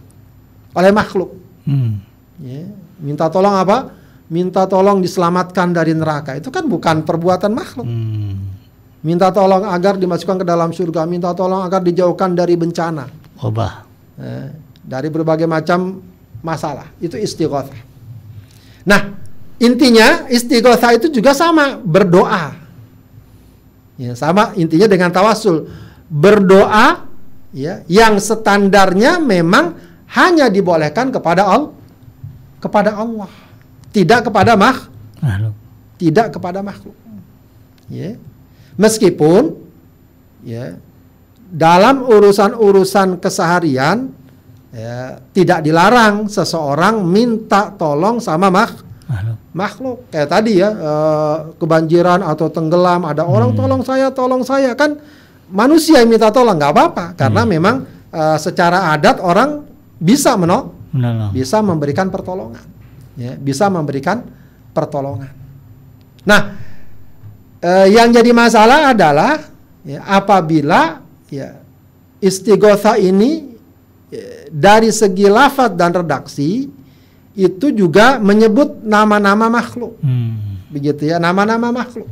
Oleh makhluk. Hmm. Ya. Minta tolong apa? Minta tolong diselamatkan dari neraka. Itu kan bukan perbuatan makhluk. Hmm minta tolong agar dimasukkan ke dalam surga, minta tolong agar dijauhkan dari bencana, wabah, eh, dari berbagai macam masalah. Itu istighothah. Nah, intinya istighothah itu juga sama berdoa. Ya, sama intinya dengan tawasul. Berdoa ya yang standarnya memang hanya dibolehkan kepada Allah kepada Allah, tidak kepada makhluk. Tidak kepada makhluk. Ya. Meskipun ya dalam urusan-urusan keseharian ya, tidak dilarang seseorang minta tolong sama mak makhluk. makhluk. Kayak tadi ya eh, kebanjiran atau tenggelam ada hmm. orang tolong saya, tolong saya kan manusia yang minta tolong nggak apa-apa karena hmm. memang uh, secara adat orang bisa menol, bisa memberikan pertolongan, ya, bisa memberikan pertolongan. Nah, eh, yang jadi masalah adalah ya, apabila ya, istighosa ini ya, dari segi lafaz dan redaksi itu juga menyebut nama-nama makhluk, hmm. begitu ya nama-nama makhluk.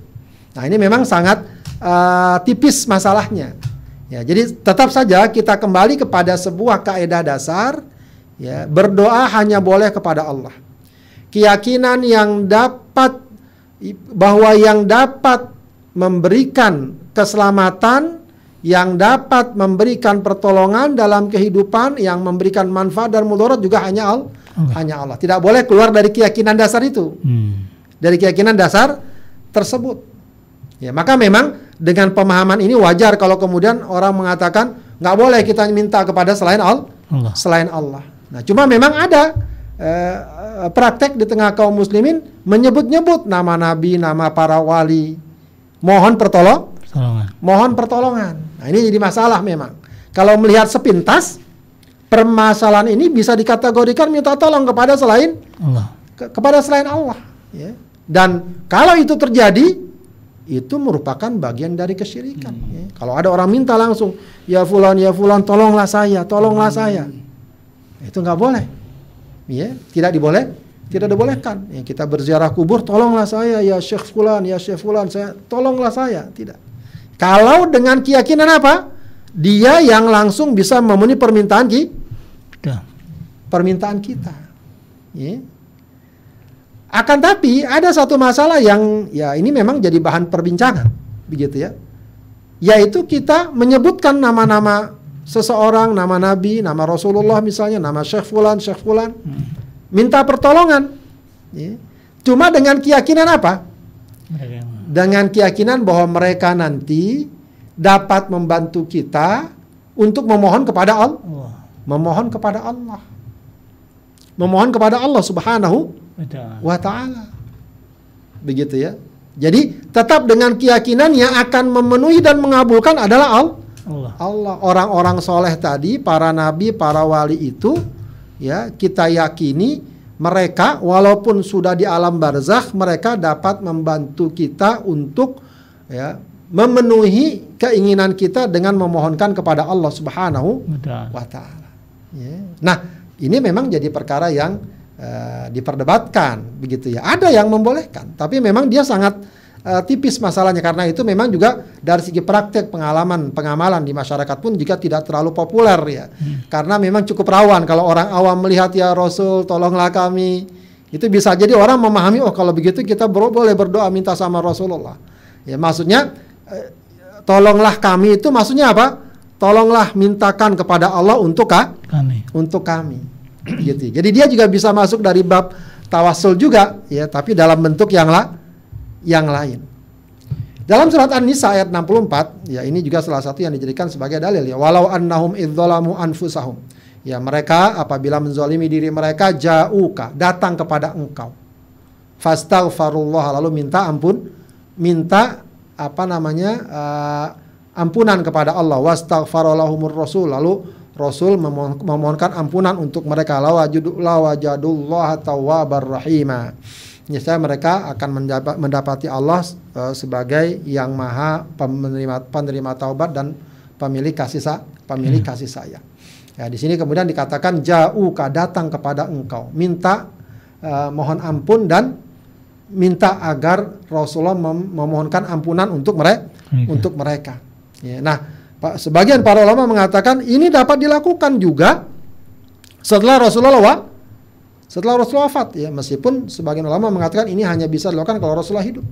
Nah ini memang sangat uh, tipis masalahnya. Ya, jadi tetap saja kita kembali kepada sebuah kaidah dasar, ya berdoa hanya boleh kepada Allah. Keyakinan yang dapat bahwa yang dapat memberikan keselamatan, yang dapat memberikan pertolongan dalam kehidupan, yang memberikan manfaat dan mudarat juga hanya Allah. Allah. Hanya Allah. Tidak boleh keluar dari keyakinan dasar itu. Hmm. Dari keyakinan dasar tersebut. Ya, maka memang dengan pemahaman ini wajar kalau kemudian orang mengatakan nggak boleh kita minta kepada selain Allah. Allah. Selain Allah. Nah, cuma memang ada eh, praktek di tengah kaum muslimin menyebut-nyebut nama nabi, nama para wali. Mohon pertolong, pertolongan. Mohon pertolongan. Nah, ini jadi masalah memang. Kalau melihat sepintas permasalahan ini bisa dikategorikan minta tolong kepada selain Allah. Ke, kepada selain Allah, ya. Dan kalau itu terjadi itu merupakan bagian dari kesyirikan. Hmm. Ya. Kalau ada orang minta langsung, ya fulan, ya fulan, tolonglah saya, tolonglah saya. Itu nggak boleh. Ya, tidak diboleh, tidak dibolehkan. Ya, kita berziarah kubur, tolonglah saya, ya Syekh fulan, ya Syekh fulan, saya tolonglah saya. Tidak. Kalau dengan keyakinan apa? Dia yang langsung bisa memenuhi permintaan kita. Permintaan kita. Ya. Akan tapi ada satu masalah yang ya ini memang jadi bahan perbincangan, begitu ya. Yaitu kita menyebutkan nama-nama seseorang, nama Nabi, nama Rasulullah misalnya, nama Syekh Fulan, Syekh Fulan, minta pertolongan. Ya. Cuma dengan keyakinan apa? Dengan keyakinan bahwa mereka nanti dapat membantu kita untuk memohon kepada Allah. Memohon kepada Allah. Memohon kepada Allah Subhanahu wa taala. Begitu ya. Jadi tetap dengan keyakinan yang akan memenuhi dan mengabulkan adalah Allah. Allah. Orang-orang soleh tadi, para nabi, para wali itu, ya kita yakini mereka walaupun sudah di alam barzakh, mereka dapat membantu kita untuk ya memenuhi keinginan kita dengan memohonkan kepada Allah Subhanahu wa taala. Ya. Nah, ini memang jadi perkara yang uh, diperdebatkan begitu ya. Ada yang membolehkan, tapi memang dia sangat uh, tipis masalahnya karena itu memang juga dari segi praktek pengalaman pengamalan di masyarakat pun juga tidak terlalu populer ya. Hmm. karena memang cukup rawan kalau orang awam melihat ya Rasul tolonglah kami. Itu bisa jadi orang memahami oh kalau begitu kita boleh berdoa minta sama Rasulullah. Ya maksudnya eh, tolonglah kami itu maksudnya apa? Tolonglah mintakan kepada Allah untuk kami. untuk kami [clears throat] gitu jadi dia juga bisa masuk dari bab tawasul juga ya tapi dalam bentuk yang lah yang lain. Dalam surat An-Nisa ayat 64, ya ini juga salah satu yang dijadikan sebagai dalil ya. Walau annahum idzalamu anfusahum. Ya mereka apabila menzalimi diri mereka jauka datang kepada engkau. Fastaghfirullah lalu minta ampun, minta apa namanya? Uh, ampunan kepada Allah. Wastaghfarallahumur rasul lalu Rasul memohonkan ampunan untuk mereka lawajadullah tawwabar rahimah niscaya mereka akan mendapati Allah uh, sebagai yang maha penerima penerima taubat dan pemilik kasih sa pemilik hmm. kasih sayang. Ya, di sini kemudian dikatakan jauh datang kepada engkau, minta uh, mohon ampun dan minta agar Rasulullah mem memohonkan ampunan untuk mereka untuk mereka. Ya, nah, sebagian para ulama mengatakan ini dapat dilakukan juga setelah Rasulullah setelah Rasulullah wafat. Ya meskipun sebagian ulama mengatakan ini hanya bisa dilakukan kalau Rasulullah hidup.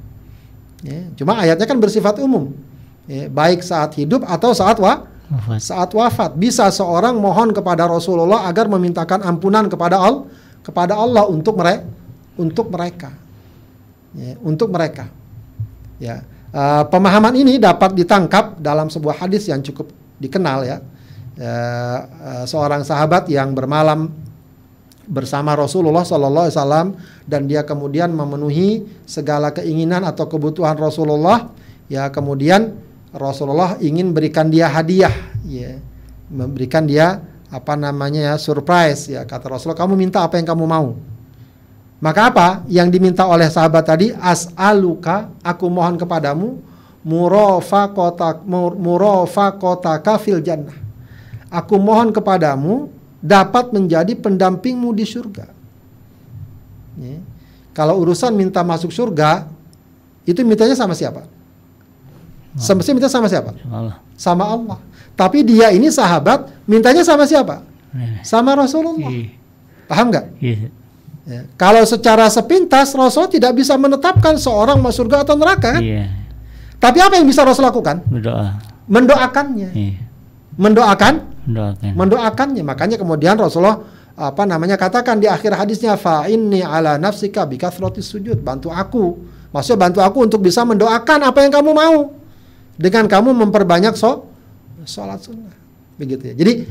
Ya, cuma ayatnya kan bersifat umum. Ya, baik saat hidup atau saat wa, wafat. saat wafat. Bisa seorang mohon kepada Rasulullah agar memintakan ampunan kepada Allah kepada Allah untuk mereka untuk mereka. Ya, untuk mereka. Ya uh, pemahaman ini dapat ditangkap dalam sebuah hadis yang cukup dikenal ya. Uh, uh, seorang sahabat yang bermalam bersama Rasulullah Sallallahu Alaihi Wasallam dan dia kemudian memenuhi segala keinginan atau kebutuhan Rasulullah ya kemudian Rasulullah ingin berikan dia hadiah ya. Memberikan dia apa namanya ya surprise ya. Kata Rasulullah kamu minta apa yang kamu mau maka apa yang diminta oleh sahabat tadi as'aluka aku mohon kepadamu murafaqata murafaqataka fil jannah aku mohon kepadamu dapat menjadi pendampingmu di surga. Ya. Kalau urusan minta masuk surga, itu mintanya sama siapa? Semestinya minta sama siapa? Allah. Sama Allah. Tapi dia ini sahabat, mintanya sama siapa? Eh. Sama Rasulullah. Iya. Paham nggak? Ya. Kalau secara sepintas Rasul tidak bisa menetapkan seorang masuk surga atau neraka kan? Iya. Tapi apa yang bisa Rasul lakukan? Mendoa. Mendoakannya. Iya. Mendoakan mendoakan. mendoakannya. Makanya kemudian Rasulullah apa namanya katakan di akhir hadisnya fa inni ala nafsika bikathrati sujud bantu aku maksudnya bantu aku untuk bisa mendoakan apa yang kamu mau dengan kamu memperbanyak so sholat sunnah begitu ya jadi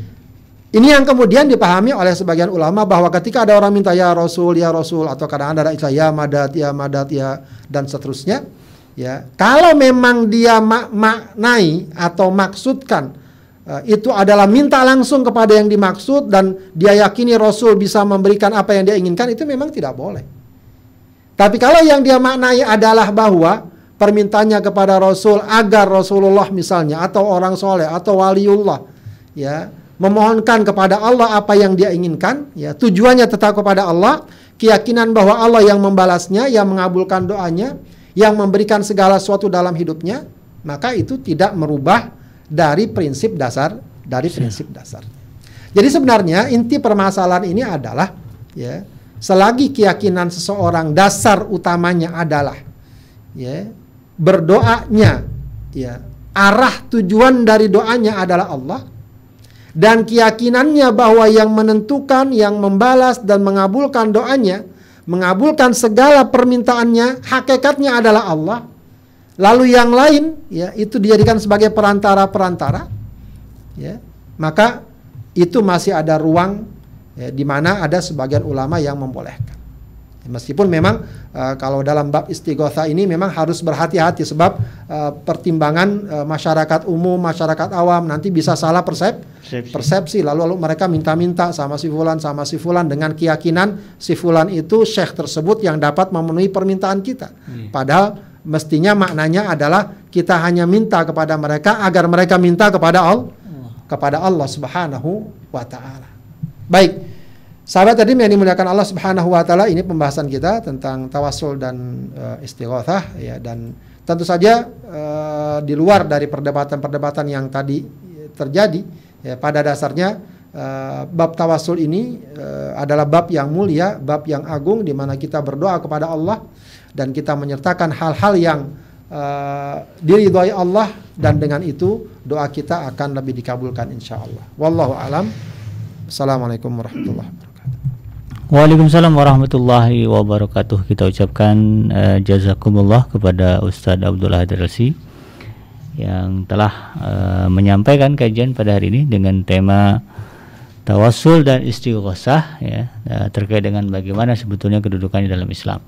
ini yang kemudian dipahami oleh sebagian ulama bahwa ketika ada orang minta ya Rasul ya Rasul atau kadang-kadang ada istilah ya madat ya madat ya dan seterusnya ya kalau memang dia mak maknai atau maksudkan Eh, itu adalah minta langsung kepada yang dimaksud dan dia yakini Rasul bisa memberikan apa yang dia inginkan itu memang tidak boleh. Tapi kalau yang dia maknai adalah bahwa permintaannya kepada Rasul agar Rasulullah misalnya atau orang soleh atau waliullah ya memohonkan kepada Allah apa yang dia inginkan ya tujuannya tetap kepada Allah keyakinan bahwa Allah yang membalasnya yang mengabulkan doanya yang memberikan segala sesuatu dalam hidupnya maka itu tidak merubah dari prinsip dasar dari prinsip dasar. Jadi sebenarnya inti permasalahan ini adalah ya selagi keyakinan seseorang dasar utamanya adalah ya berdoanya ya arah tujuan dari doanya adalah Allah dan keyakinannya bahwa yang menentukan, yang membalas dan mengabulkan doanya, mengabulkan segala permintaannya, hakikatnya adalah Allah. Lalu yang lain ya itu dijadikan sebagai perantara-perantara ya. Maka itu masih ada ruang ya, di mana ada sebagian ulama yang membolehkan. Meskipun memang uh, kalau dalam bab istighotha ini memang harus berhati-hati sebab uh, pertimbangan uh, masyarakat umum, masyarakat awam nanti bisa salah persep persepsi. persepsi lalu lalu mereka minta-minta sama si fulan sama si fulan dengan keyakinan si fulan itu syekh tersebut yang dapat memenuhi permintaan kita. Hmm. Padahal mestinya maknanya adalah kita hanya minta kepada mereka agar mereka minta kepada Allah kepada Allah Subhanahu wa taala. Baik. Sahabat tadi yang dimuliakan Allah Subhanahu wa taala ini pembahasan kita tentang tawasul dan uh, istighatsah ya dan tentu saja uh, di luar dari perdebatan-perdebatan yang tadi terjadi ya pada dasarnya uh, bab tawasul ini uh, adalah bab yang mulia, bab yang agung di mana kita berdoa kepada Allah dan kita menyertakan hal-hal yang uh, diridhoi Allah dan dengan itu doa kita akan lebih dikabulkan insya Allah. Wallahu alam. Assalamualaikum warahmatullahi. Waalaikumsalam warahmatullahi wabarakatuh. Kita ucapkan uh, jazakumullah kepada Ustadz Abdullah Hadirasi yang telah uh, menyampaikan kajian pada hari ini dengan tema tawasul dan istighosah ya uh, terkait dengan bagaimana sebetulnya kedudukannya dalam Islam.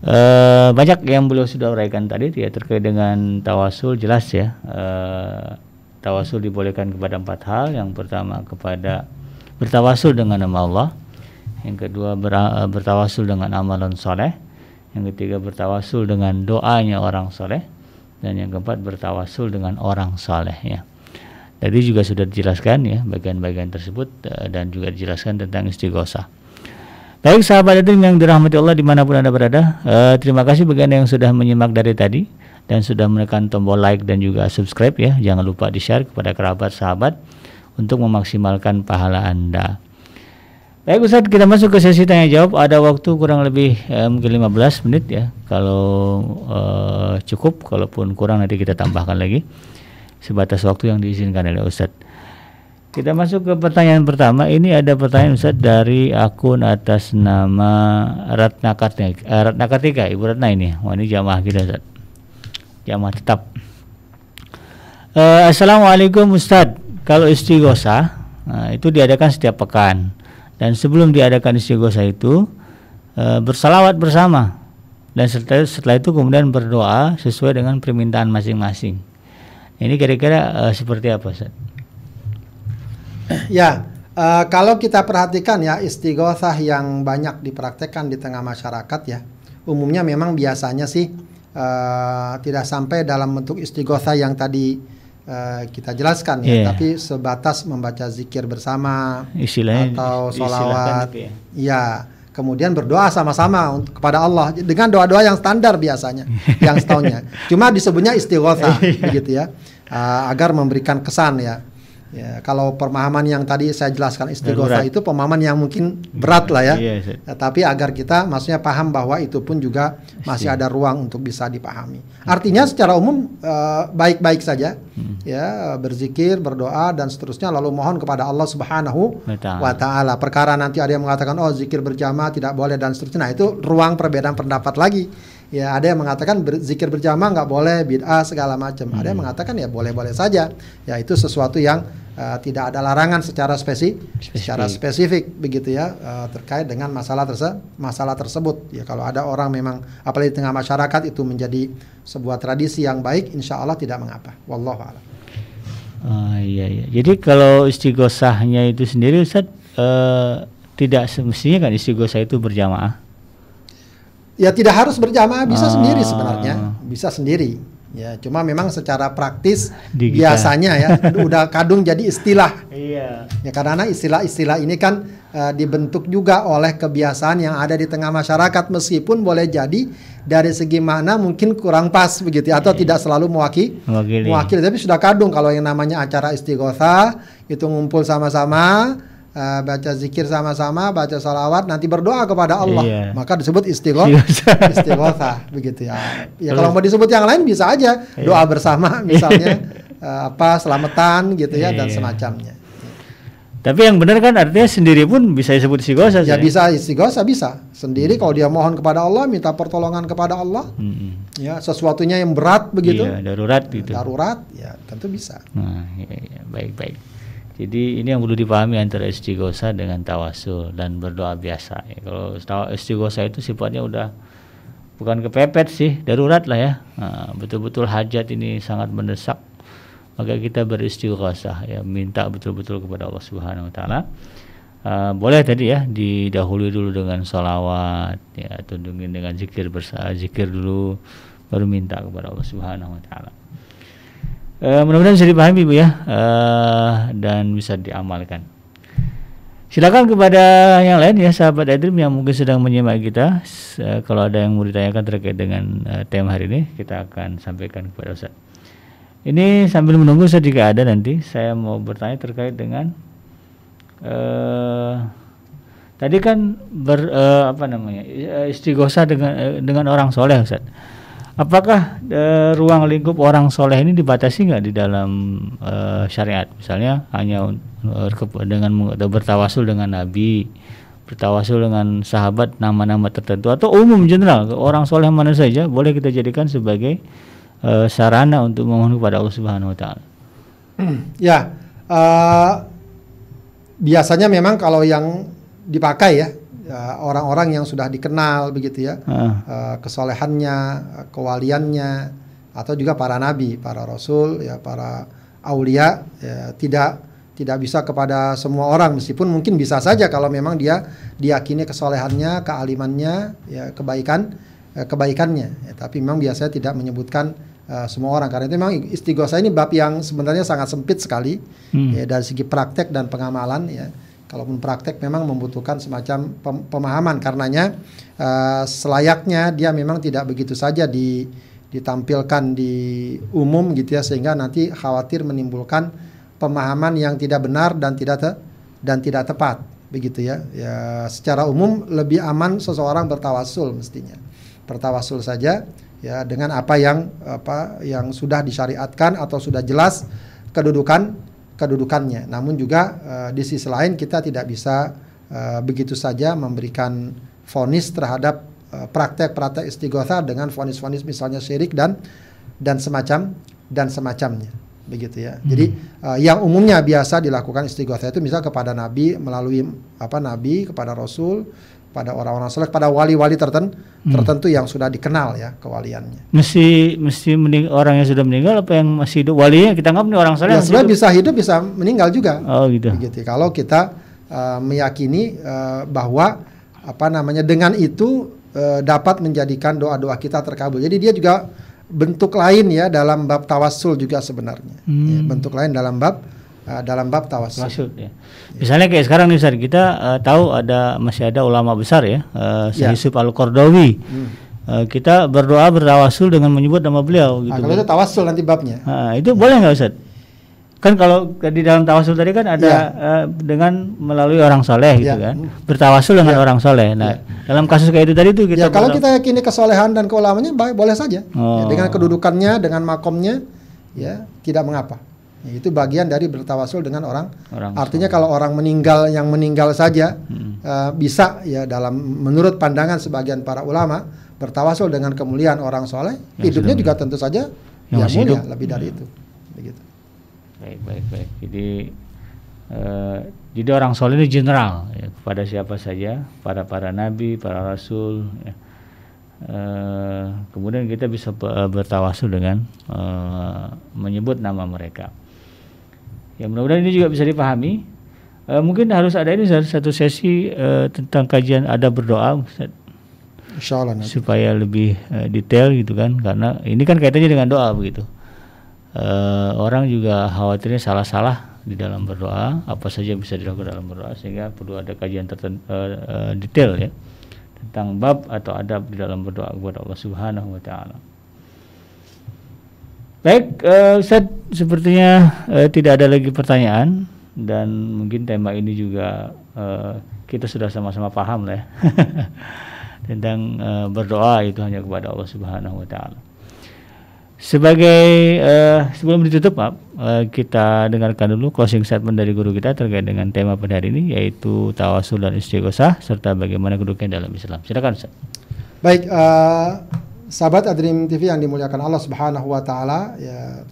Uh, banyak yang beliau sudah uraikan tadi ya terkait dengan tawasul jelas ya. Uh, tawasul dibolehkan kepada empat hal. Yang pertama kepada bertawasul dengan nama Allah yang kedua ber, eh, bertawasul dengan amalan soleh, yang ketiga bertawasul dengan doanya orang soleh, dan yang keempat bertawasul dengan orang soleh ya. Tadi juga sudah dijelaskan ya bagian-bagian tersebut eh, dan juga dijelaskan tentang istighosah. Baik sahabat itu yang dirahmati Allah di mana pun anda berada, uh, terima kasih bagi anda yang sudah menyimak dari tadi dan sudah menekan tombol like dan juga subscribe ya. Jangan lupa di share kepada kerabat sahabat untuk memaksimalkan pahala anda. Baik Ustaz, kita masuk ke sesi tanya jawab. Ada waktu kurang lebih eh, mungkin 15 menit ya. Kalau eh, cukup, kalaupun kurang nanti kita tambahkan lagi. Sebatas waktu yang diizinkan oleh Ustaz. Kita masuk ke pertanyaan pertama. Ini ada pertanyaan Ustaz dari akun atas nama Ratna Kartika, eh, Ratna Kartika Ibu Ratna ini. Wah ini jamaah kita Ustaz. Jamaah tetap. Eh, Assalamualaikum Ustaz. Kalau istighosa nah, itu diadakan setiap pekan dan sebelum diadakan istighosah itu e, bersalawat bersama dan setelah, setelah itu kemudian berdoa sesuai dengan permintaan masing-masing. Ini kira-kira e, seperti apa, Ustaz? Ya, e, kalau kita perhatikan ya istighosah yang banyak dipraktekkan di tengah masyarakat ya, umumnya memang biasanya sih e, tidak sampai dalam bentuk istighosah yang tadi Uh, kita jelaskan ya, yeah. tapi sebatas membaca zikir bersama Istilahnya, atau sholawat, ya. ya. Kemudian berdoa sama-sama kepada Allah dengan doa-doa yang standar biasanya, yang setahunnya. [laughs] Cuma disebutnya istighosa, iya. begitu ya, uh, agar memberikan kesan ya. Ya, kalau pemahaman yang tadi saya jelaskan istighosa itu pemahaman yang mungkin berat lah ya. Iya, ya, tapi agar kita maksudnya paham bahwa itu pun juga masih ada ruang untuk bisa dipahami. Artinya secara umum eh, baik-baik uh, saja hmm. ya berzikir, berdoa dan seterusnya lalu mohon kepada Allah Subhanahu wa taala. Perkara nanti ada yang mengatakan oh zikir berjamaah tidak boleh dan seterusnya. Nah, itu ruang perbedaan pendapat lagi. Ya, ada yang mengatakan berzikir berjamaah nggak boleh bid'ah segala macam. Hmm. Ada yang hmm. mengatakan ya boleh-boleh saja. Ya, itu sesuatu yang uh, tidak ada larangan secara spesifik, secara spesifik begitu ya uh, terkait dengan masalah terse masalah tersebut. Ya, kalau ada orang memang apalagi di tengah masyarakat itu menjadi sebuah tradisi yang baik, insya Allah tidak mengapa. Wallahu a'lam. Uh, iya iya. Jadi kalau istighosahnya itu sendiri Ustaz uh, tidak semestinya kan istighosah itu berjamaah? Ya tidak harus berjamaah, bisa ah. sendiri sebenarnya. bisa sendiri. Ya, cuma memang secara praktis Di kita. biasanya ya [laughs] udah kadung jadi istilah. Iya. Ya karena istilah-istilah ini kan eh, dibentuk juga oleh kebiasaan yang ada di tengah masyarakat meskipun boleh jadi dari segi makna mungkin kurang pas begitu ya, atau tidak selalu mewakili Mewakili. mewakili tapi sudah kadung kalau yang namanya acara istighosa itu ngumpul sama-sama eh, baca zikir sama-sama baca salawat nanti berdoa kepada Allah Iya. maka disebut istighosa Istighosa. istighosa begitu ya ya kalau mau disebut yang lain bisa aja Iya. doa bersama misalnya eh, apa selamatan gitu ya dan Iya. semacamnya Tapi yang benar kan artinya sendiri pun bisa disebut istighosah. Ya Ustaz, bisa istighosa bisa sendiri kalau dia mohon kepada Allah minta pertolongan kepada Allah Mm-mm. ya sesuatunya yang berat begitu Iya, darurat gitu. darurat ya tentu bisa Nah, iya, iya, baik baik. Jadi ini yang perlu dipahami antara istighosa dengan tawasul dan berdoa biasa. Ya, kalau tawa- istighosa itu sifatnya udah bukan kepepet sih, darurat lah ya. Nah, betul-betul hajat ini sangat mendesak. Maka kita beristighosah ya, minta betul-betul kepada Allah Subhanahu wa taala. Uh, boleh tadi ya didahului dulu dengan sholawat ya atau dengan zikir bersama zikir dulu baru minta kepada Allah Subhanahu wa taala. Eh, mudah-mudahan bisa dipahami Bu ya eh, dan bisa diamalkan. Silakan kepada yang lain ya sahabat Edrim yang mungkin sedang menyimak kita. Eh, kalau ada yang mau ditanyakan terkait dengan eh, tema hari ini, kita akan sampaikan kepada Ustaz. Ini sambil menunggu saya jika ada nanti saya mau bertanya terkait dengan eh tadi kan ber eh, apa namanya istighosa dengan eh, dengan orang soleh Ustaz. Apakah eh, ruang lingkup orang soleh ini dibatasi nggak di dalam eh, syariat? Misalnya hanya ke- dengan bertawasul dengan nabi, bertawasul dengan sahabat nama-nama tertentu atau umum general orang soleh mana saja boleh kita jadikan sebagai eh, sarana untuk memohon kepada Allah Subhanahu Wa Taala. ya eh, biasanya memang kalau yang dipakai ya ya, orang-orang yang sudah dikenal begitu ya Heeh. eh, kesolehannya eh, kewaliannya atau juga para nabi para rasul ya para aulia ya, tidak tidak bisa kepada semua orang meskipun mungkin bisa saja kalau memang dia diyakini kesolehannya kealimannya ya kebaikan eh, kebaikannya ya, tapi memang biasanya tidak menyebutkan eh, semua orang karena itu memang istighosa ini bab yang sebenarnya sangat sempit sekali Hmm. ya dari segi praktek dan pengamalan ya kalaupun praktek memang membutuhkan semacam pem- pemahaman karenanya eh, selayaknya dia memang tidak begitu saja di ditampilkan di umum gitu ya sehingga nanti khawatir menimbulkan pemahaman yang tidak benar dan tidak te- dan tidak tepat begitu ya. Ya secara umum lebih aman seseorang bertawasul mestinya. Bertawasul saja ya dengan apa yang apa yang sudah disyariatkan atau sudah jelas kedudukan kedudukannya. Namun juga eh, di sisi lain kita tidak bisa eh, begitu saja memberikan vonis terhadap eh, praktek-praktek istighosa dengan vonis-vonis misalnya syirik dan dan semacam dan semacamnya begitu ya. Jadi eh, yang umumnya biasa dilakukan istighosa itu misal kepada nabi melalui apa nabi kepada rasul pada orang-orang soleh pada wali-wali tertentu tertentu yang sudah dikenal ya kewaliannya. Mesti mesti mening- orang yang sudah meninggal apa yang masih hidup walinya kita anggap nih orang soleh Ya sebenarnya hidup. bisa hidup bisa meninggal juga. Oh gitu. begitu kalau kita uh, meyakini uh, bahwa apa namanya dengan itu uh, dapat menjadikan doa-doa kita terkabul jadi dia juga bentuk lain ya dalam bab tawassul juga sebenarnya Hmm. Ya, bentuk lain dalam bab uh, dalam bab tawassul Maksud ya. Misalnya kayak sekarang nih Ustaz, kita eh, tahu ada masih ada ulama besar ya, uh, Ya. Yusuf Al-Qardawi. Hmm. Eh, kita berdoa bertawasul dengan menyebut nama beliau gitu. Nah, kalau itu tawassul nanti babnya Nah, itu boleh nggak Ustaz? Kan kalau di dalam tawasul tadi kan ada Ya. eh, dengan melalui orang soleh gitu Ya. kan. Bertawasul dengan Ya. orang soleh. Nah, dalam kasus kayak itu tadi tuh kita ya kalau berdoa- kita yakini kesolehan dan keulamannya baik boleh saja Ya, Oh. dengan kedudukannya dengan makomnya ya tidak mengapa Ya, itu bagian dari bertawasul dengan orang Orang artinya kalau orang meninggal yang meninggal saja Hmm. eh, bisa ya dalam menurut pandangan sebagian para ulama bertawasul dengan kemuliaan orang soleh Yang hidupnya sudah juga tentu saja yang ya mulia hidup. lebih dari Ya. itu begitu Baik, baik, baik. Jadi eh, jadi orang soleh ini general ya, kepada siapa saja, para para nabi, para rasul. Ya. Eh, kemudian kita bisa be- bertawasul dengan eh, menyebut nama mereka. Ya mudah-mudahan ini juga bisa dipahami. Eh, mungkin harus ada ini satu sesi eh, tentang kajian ada berdoa. Ustaz. Insya Allah nanti. supaya lebih uh, detail gitu kan karena ini kan kaitannya dengan doa begitu uh, orang juga khawatirnya salah-salah di dalam berdoa apa saja yang bisa dilakukan dalam berdoa sehingga perlu ada kajian tertentu uh, uh, detail ya tentang bab atau adab di dalam berdoa kepada Allah Subhanahu wa taala. Baik, uh, Ustaz, sepertinya uh, tidak ada lagi pertanyaan dan mungkin tema ini juga uh, kita sudah sama-sama paham lah ya [laughs] tentang uh, berdoa itu hanya kepada Allah Subhanahu wa taala. Sebagai uh, sebelum ditutup, maaf, uh, kita dengarkan dulu closing statement dari guru kita terkait dengan tema pada hari ini yaitu tawasul dan istighosah serta bagaimana kedudukannya dalam Islam. Silakan Ustaz. Baik, uh, sahabat Adrim TV yang dimuliakan Allah Subhanahu wa taala ya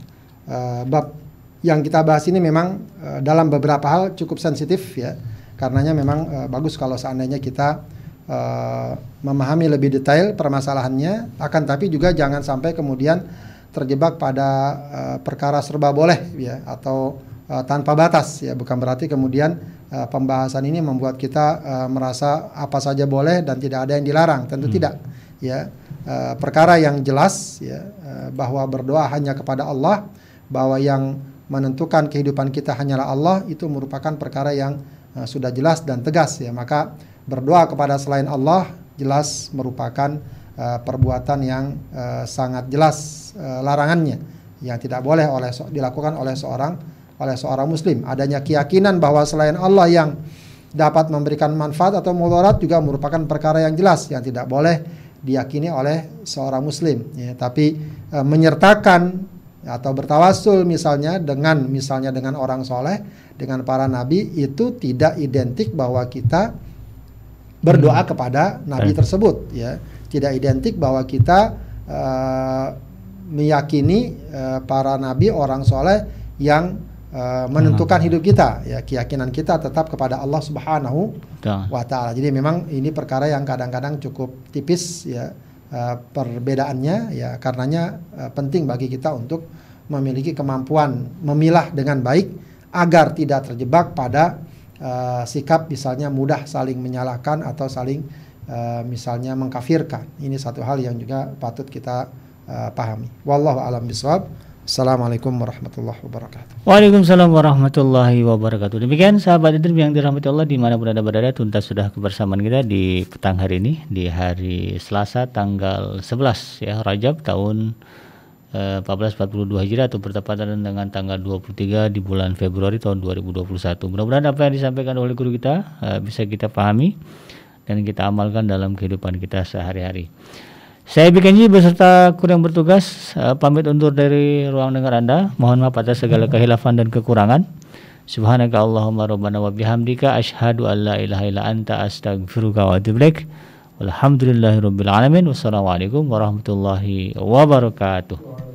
uh, bab yang kita bahas ini memang uh, dalam beberapa hal cukup sensitif ya. Karenanya memang uh, bagus kalau seandainya kita uh, memahami lebih detail permasalahannya akan tapi juga jangan sampai kemudian terjebak pada uh, perkara serba boleh ya atau uh, tanpa batas ya bukan berarti kemudian uh, pembahasan ini membuat kita uh, merasa apa saja boleh dan tidak ada yang dilarang tentu hmm. tidak ya uh, perkara yang jelas ya uh, bahwa berdoa hanya kepada Allah bahwa yang menentukan kehidupan kita hanyalah Allah itu merupakan perkara yang uh, sudah jelas dan tegas ya. Maka berdoa kepada selain Allah jelas merupakan uh, perbuatan yang uh, sangat jelas uh, larangannya yang tidak boleh oleh dilakukan oleh seorang oleh seorang muslim. Adanya keyakinan bahwa selain Allah yang dapat memberikan manfaat atau mudarat juga merupakan perkara yang jelas yang tidak boleh diyakini oleh seorang muslim ya tapi e, menyertakan atau bertawasul misalnya dengan misalnya dengan orang soleh dengan para nabi itu tidak identik bahwa kita berdoa hmm. kepada nabi hmm. tersebut ya tidak identik bahwa kita uh, meyakini uh, para nabi orang soleh yang uh, menentukan hmm. hidup kita ya keyakinan kita tetap kepada Allah Subhanahu wa taala jadi memang ini perkara yang kadang-kadang cukup tipis ya uh, perbedaannya ya karenanya uh, penting bagi kita untuk memiliki kemampuan memilah dengan baik agar tidak terjebak pada uh, sikap misalnya mudah saling menyalahkan atau saling uh, misalnya mengkafirkan. Ini satu hal yang juga patut kita uh, pahami. Wallahu alam bisawab. Assalamualaikum warahmatullahi wabarakatuh. Waalaikumsalam warahmatullahi wabarakatuh. Demikian sahabat Idrim yang dirahmati Allah di mana berada tuntas sudah kebersamaan kita di petang hari ini di hari Selasa tanggal 11 ya Rajab tahun 1442 eh, Hijriah atau bertepatan dengan tanggal 23 di bulan Februari tahun 2021. Mudah-mudahan apa yang disampaikan oleh guru kita uh, bisa kita pahami dan kita amalkan dalam kehidupan kita sehari-hari. Saya Bikenji beserta kurang bertugas uh, pamit undur dari ruang dengar Anda. Mohon maaf atas segala kehilafan dan kekurangan. Subhanaka Allahumma rabbana wa bihamdika asyhadu an la ilaha illa anta astaghfiruka wa atubu ilaik. Walhamdulillahirabbil alamin. Wassalamualaikum warahmatullahi wabarakatuh.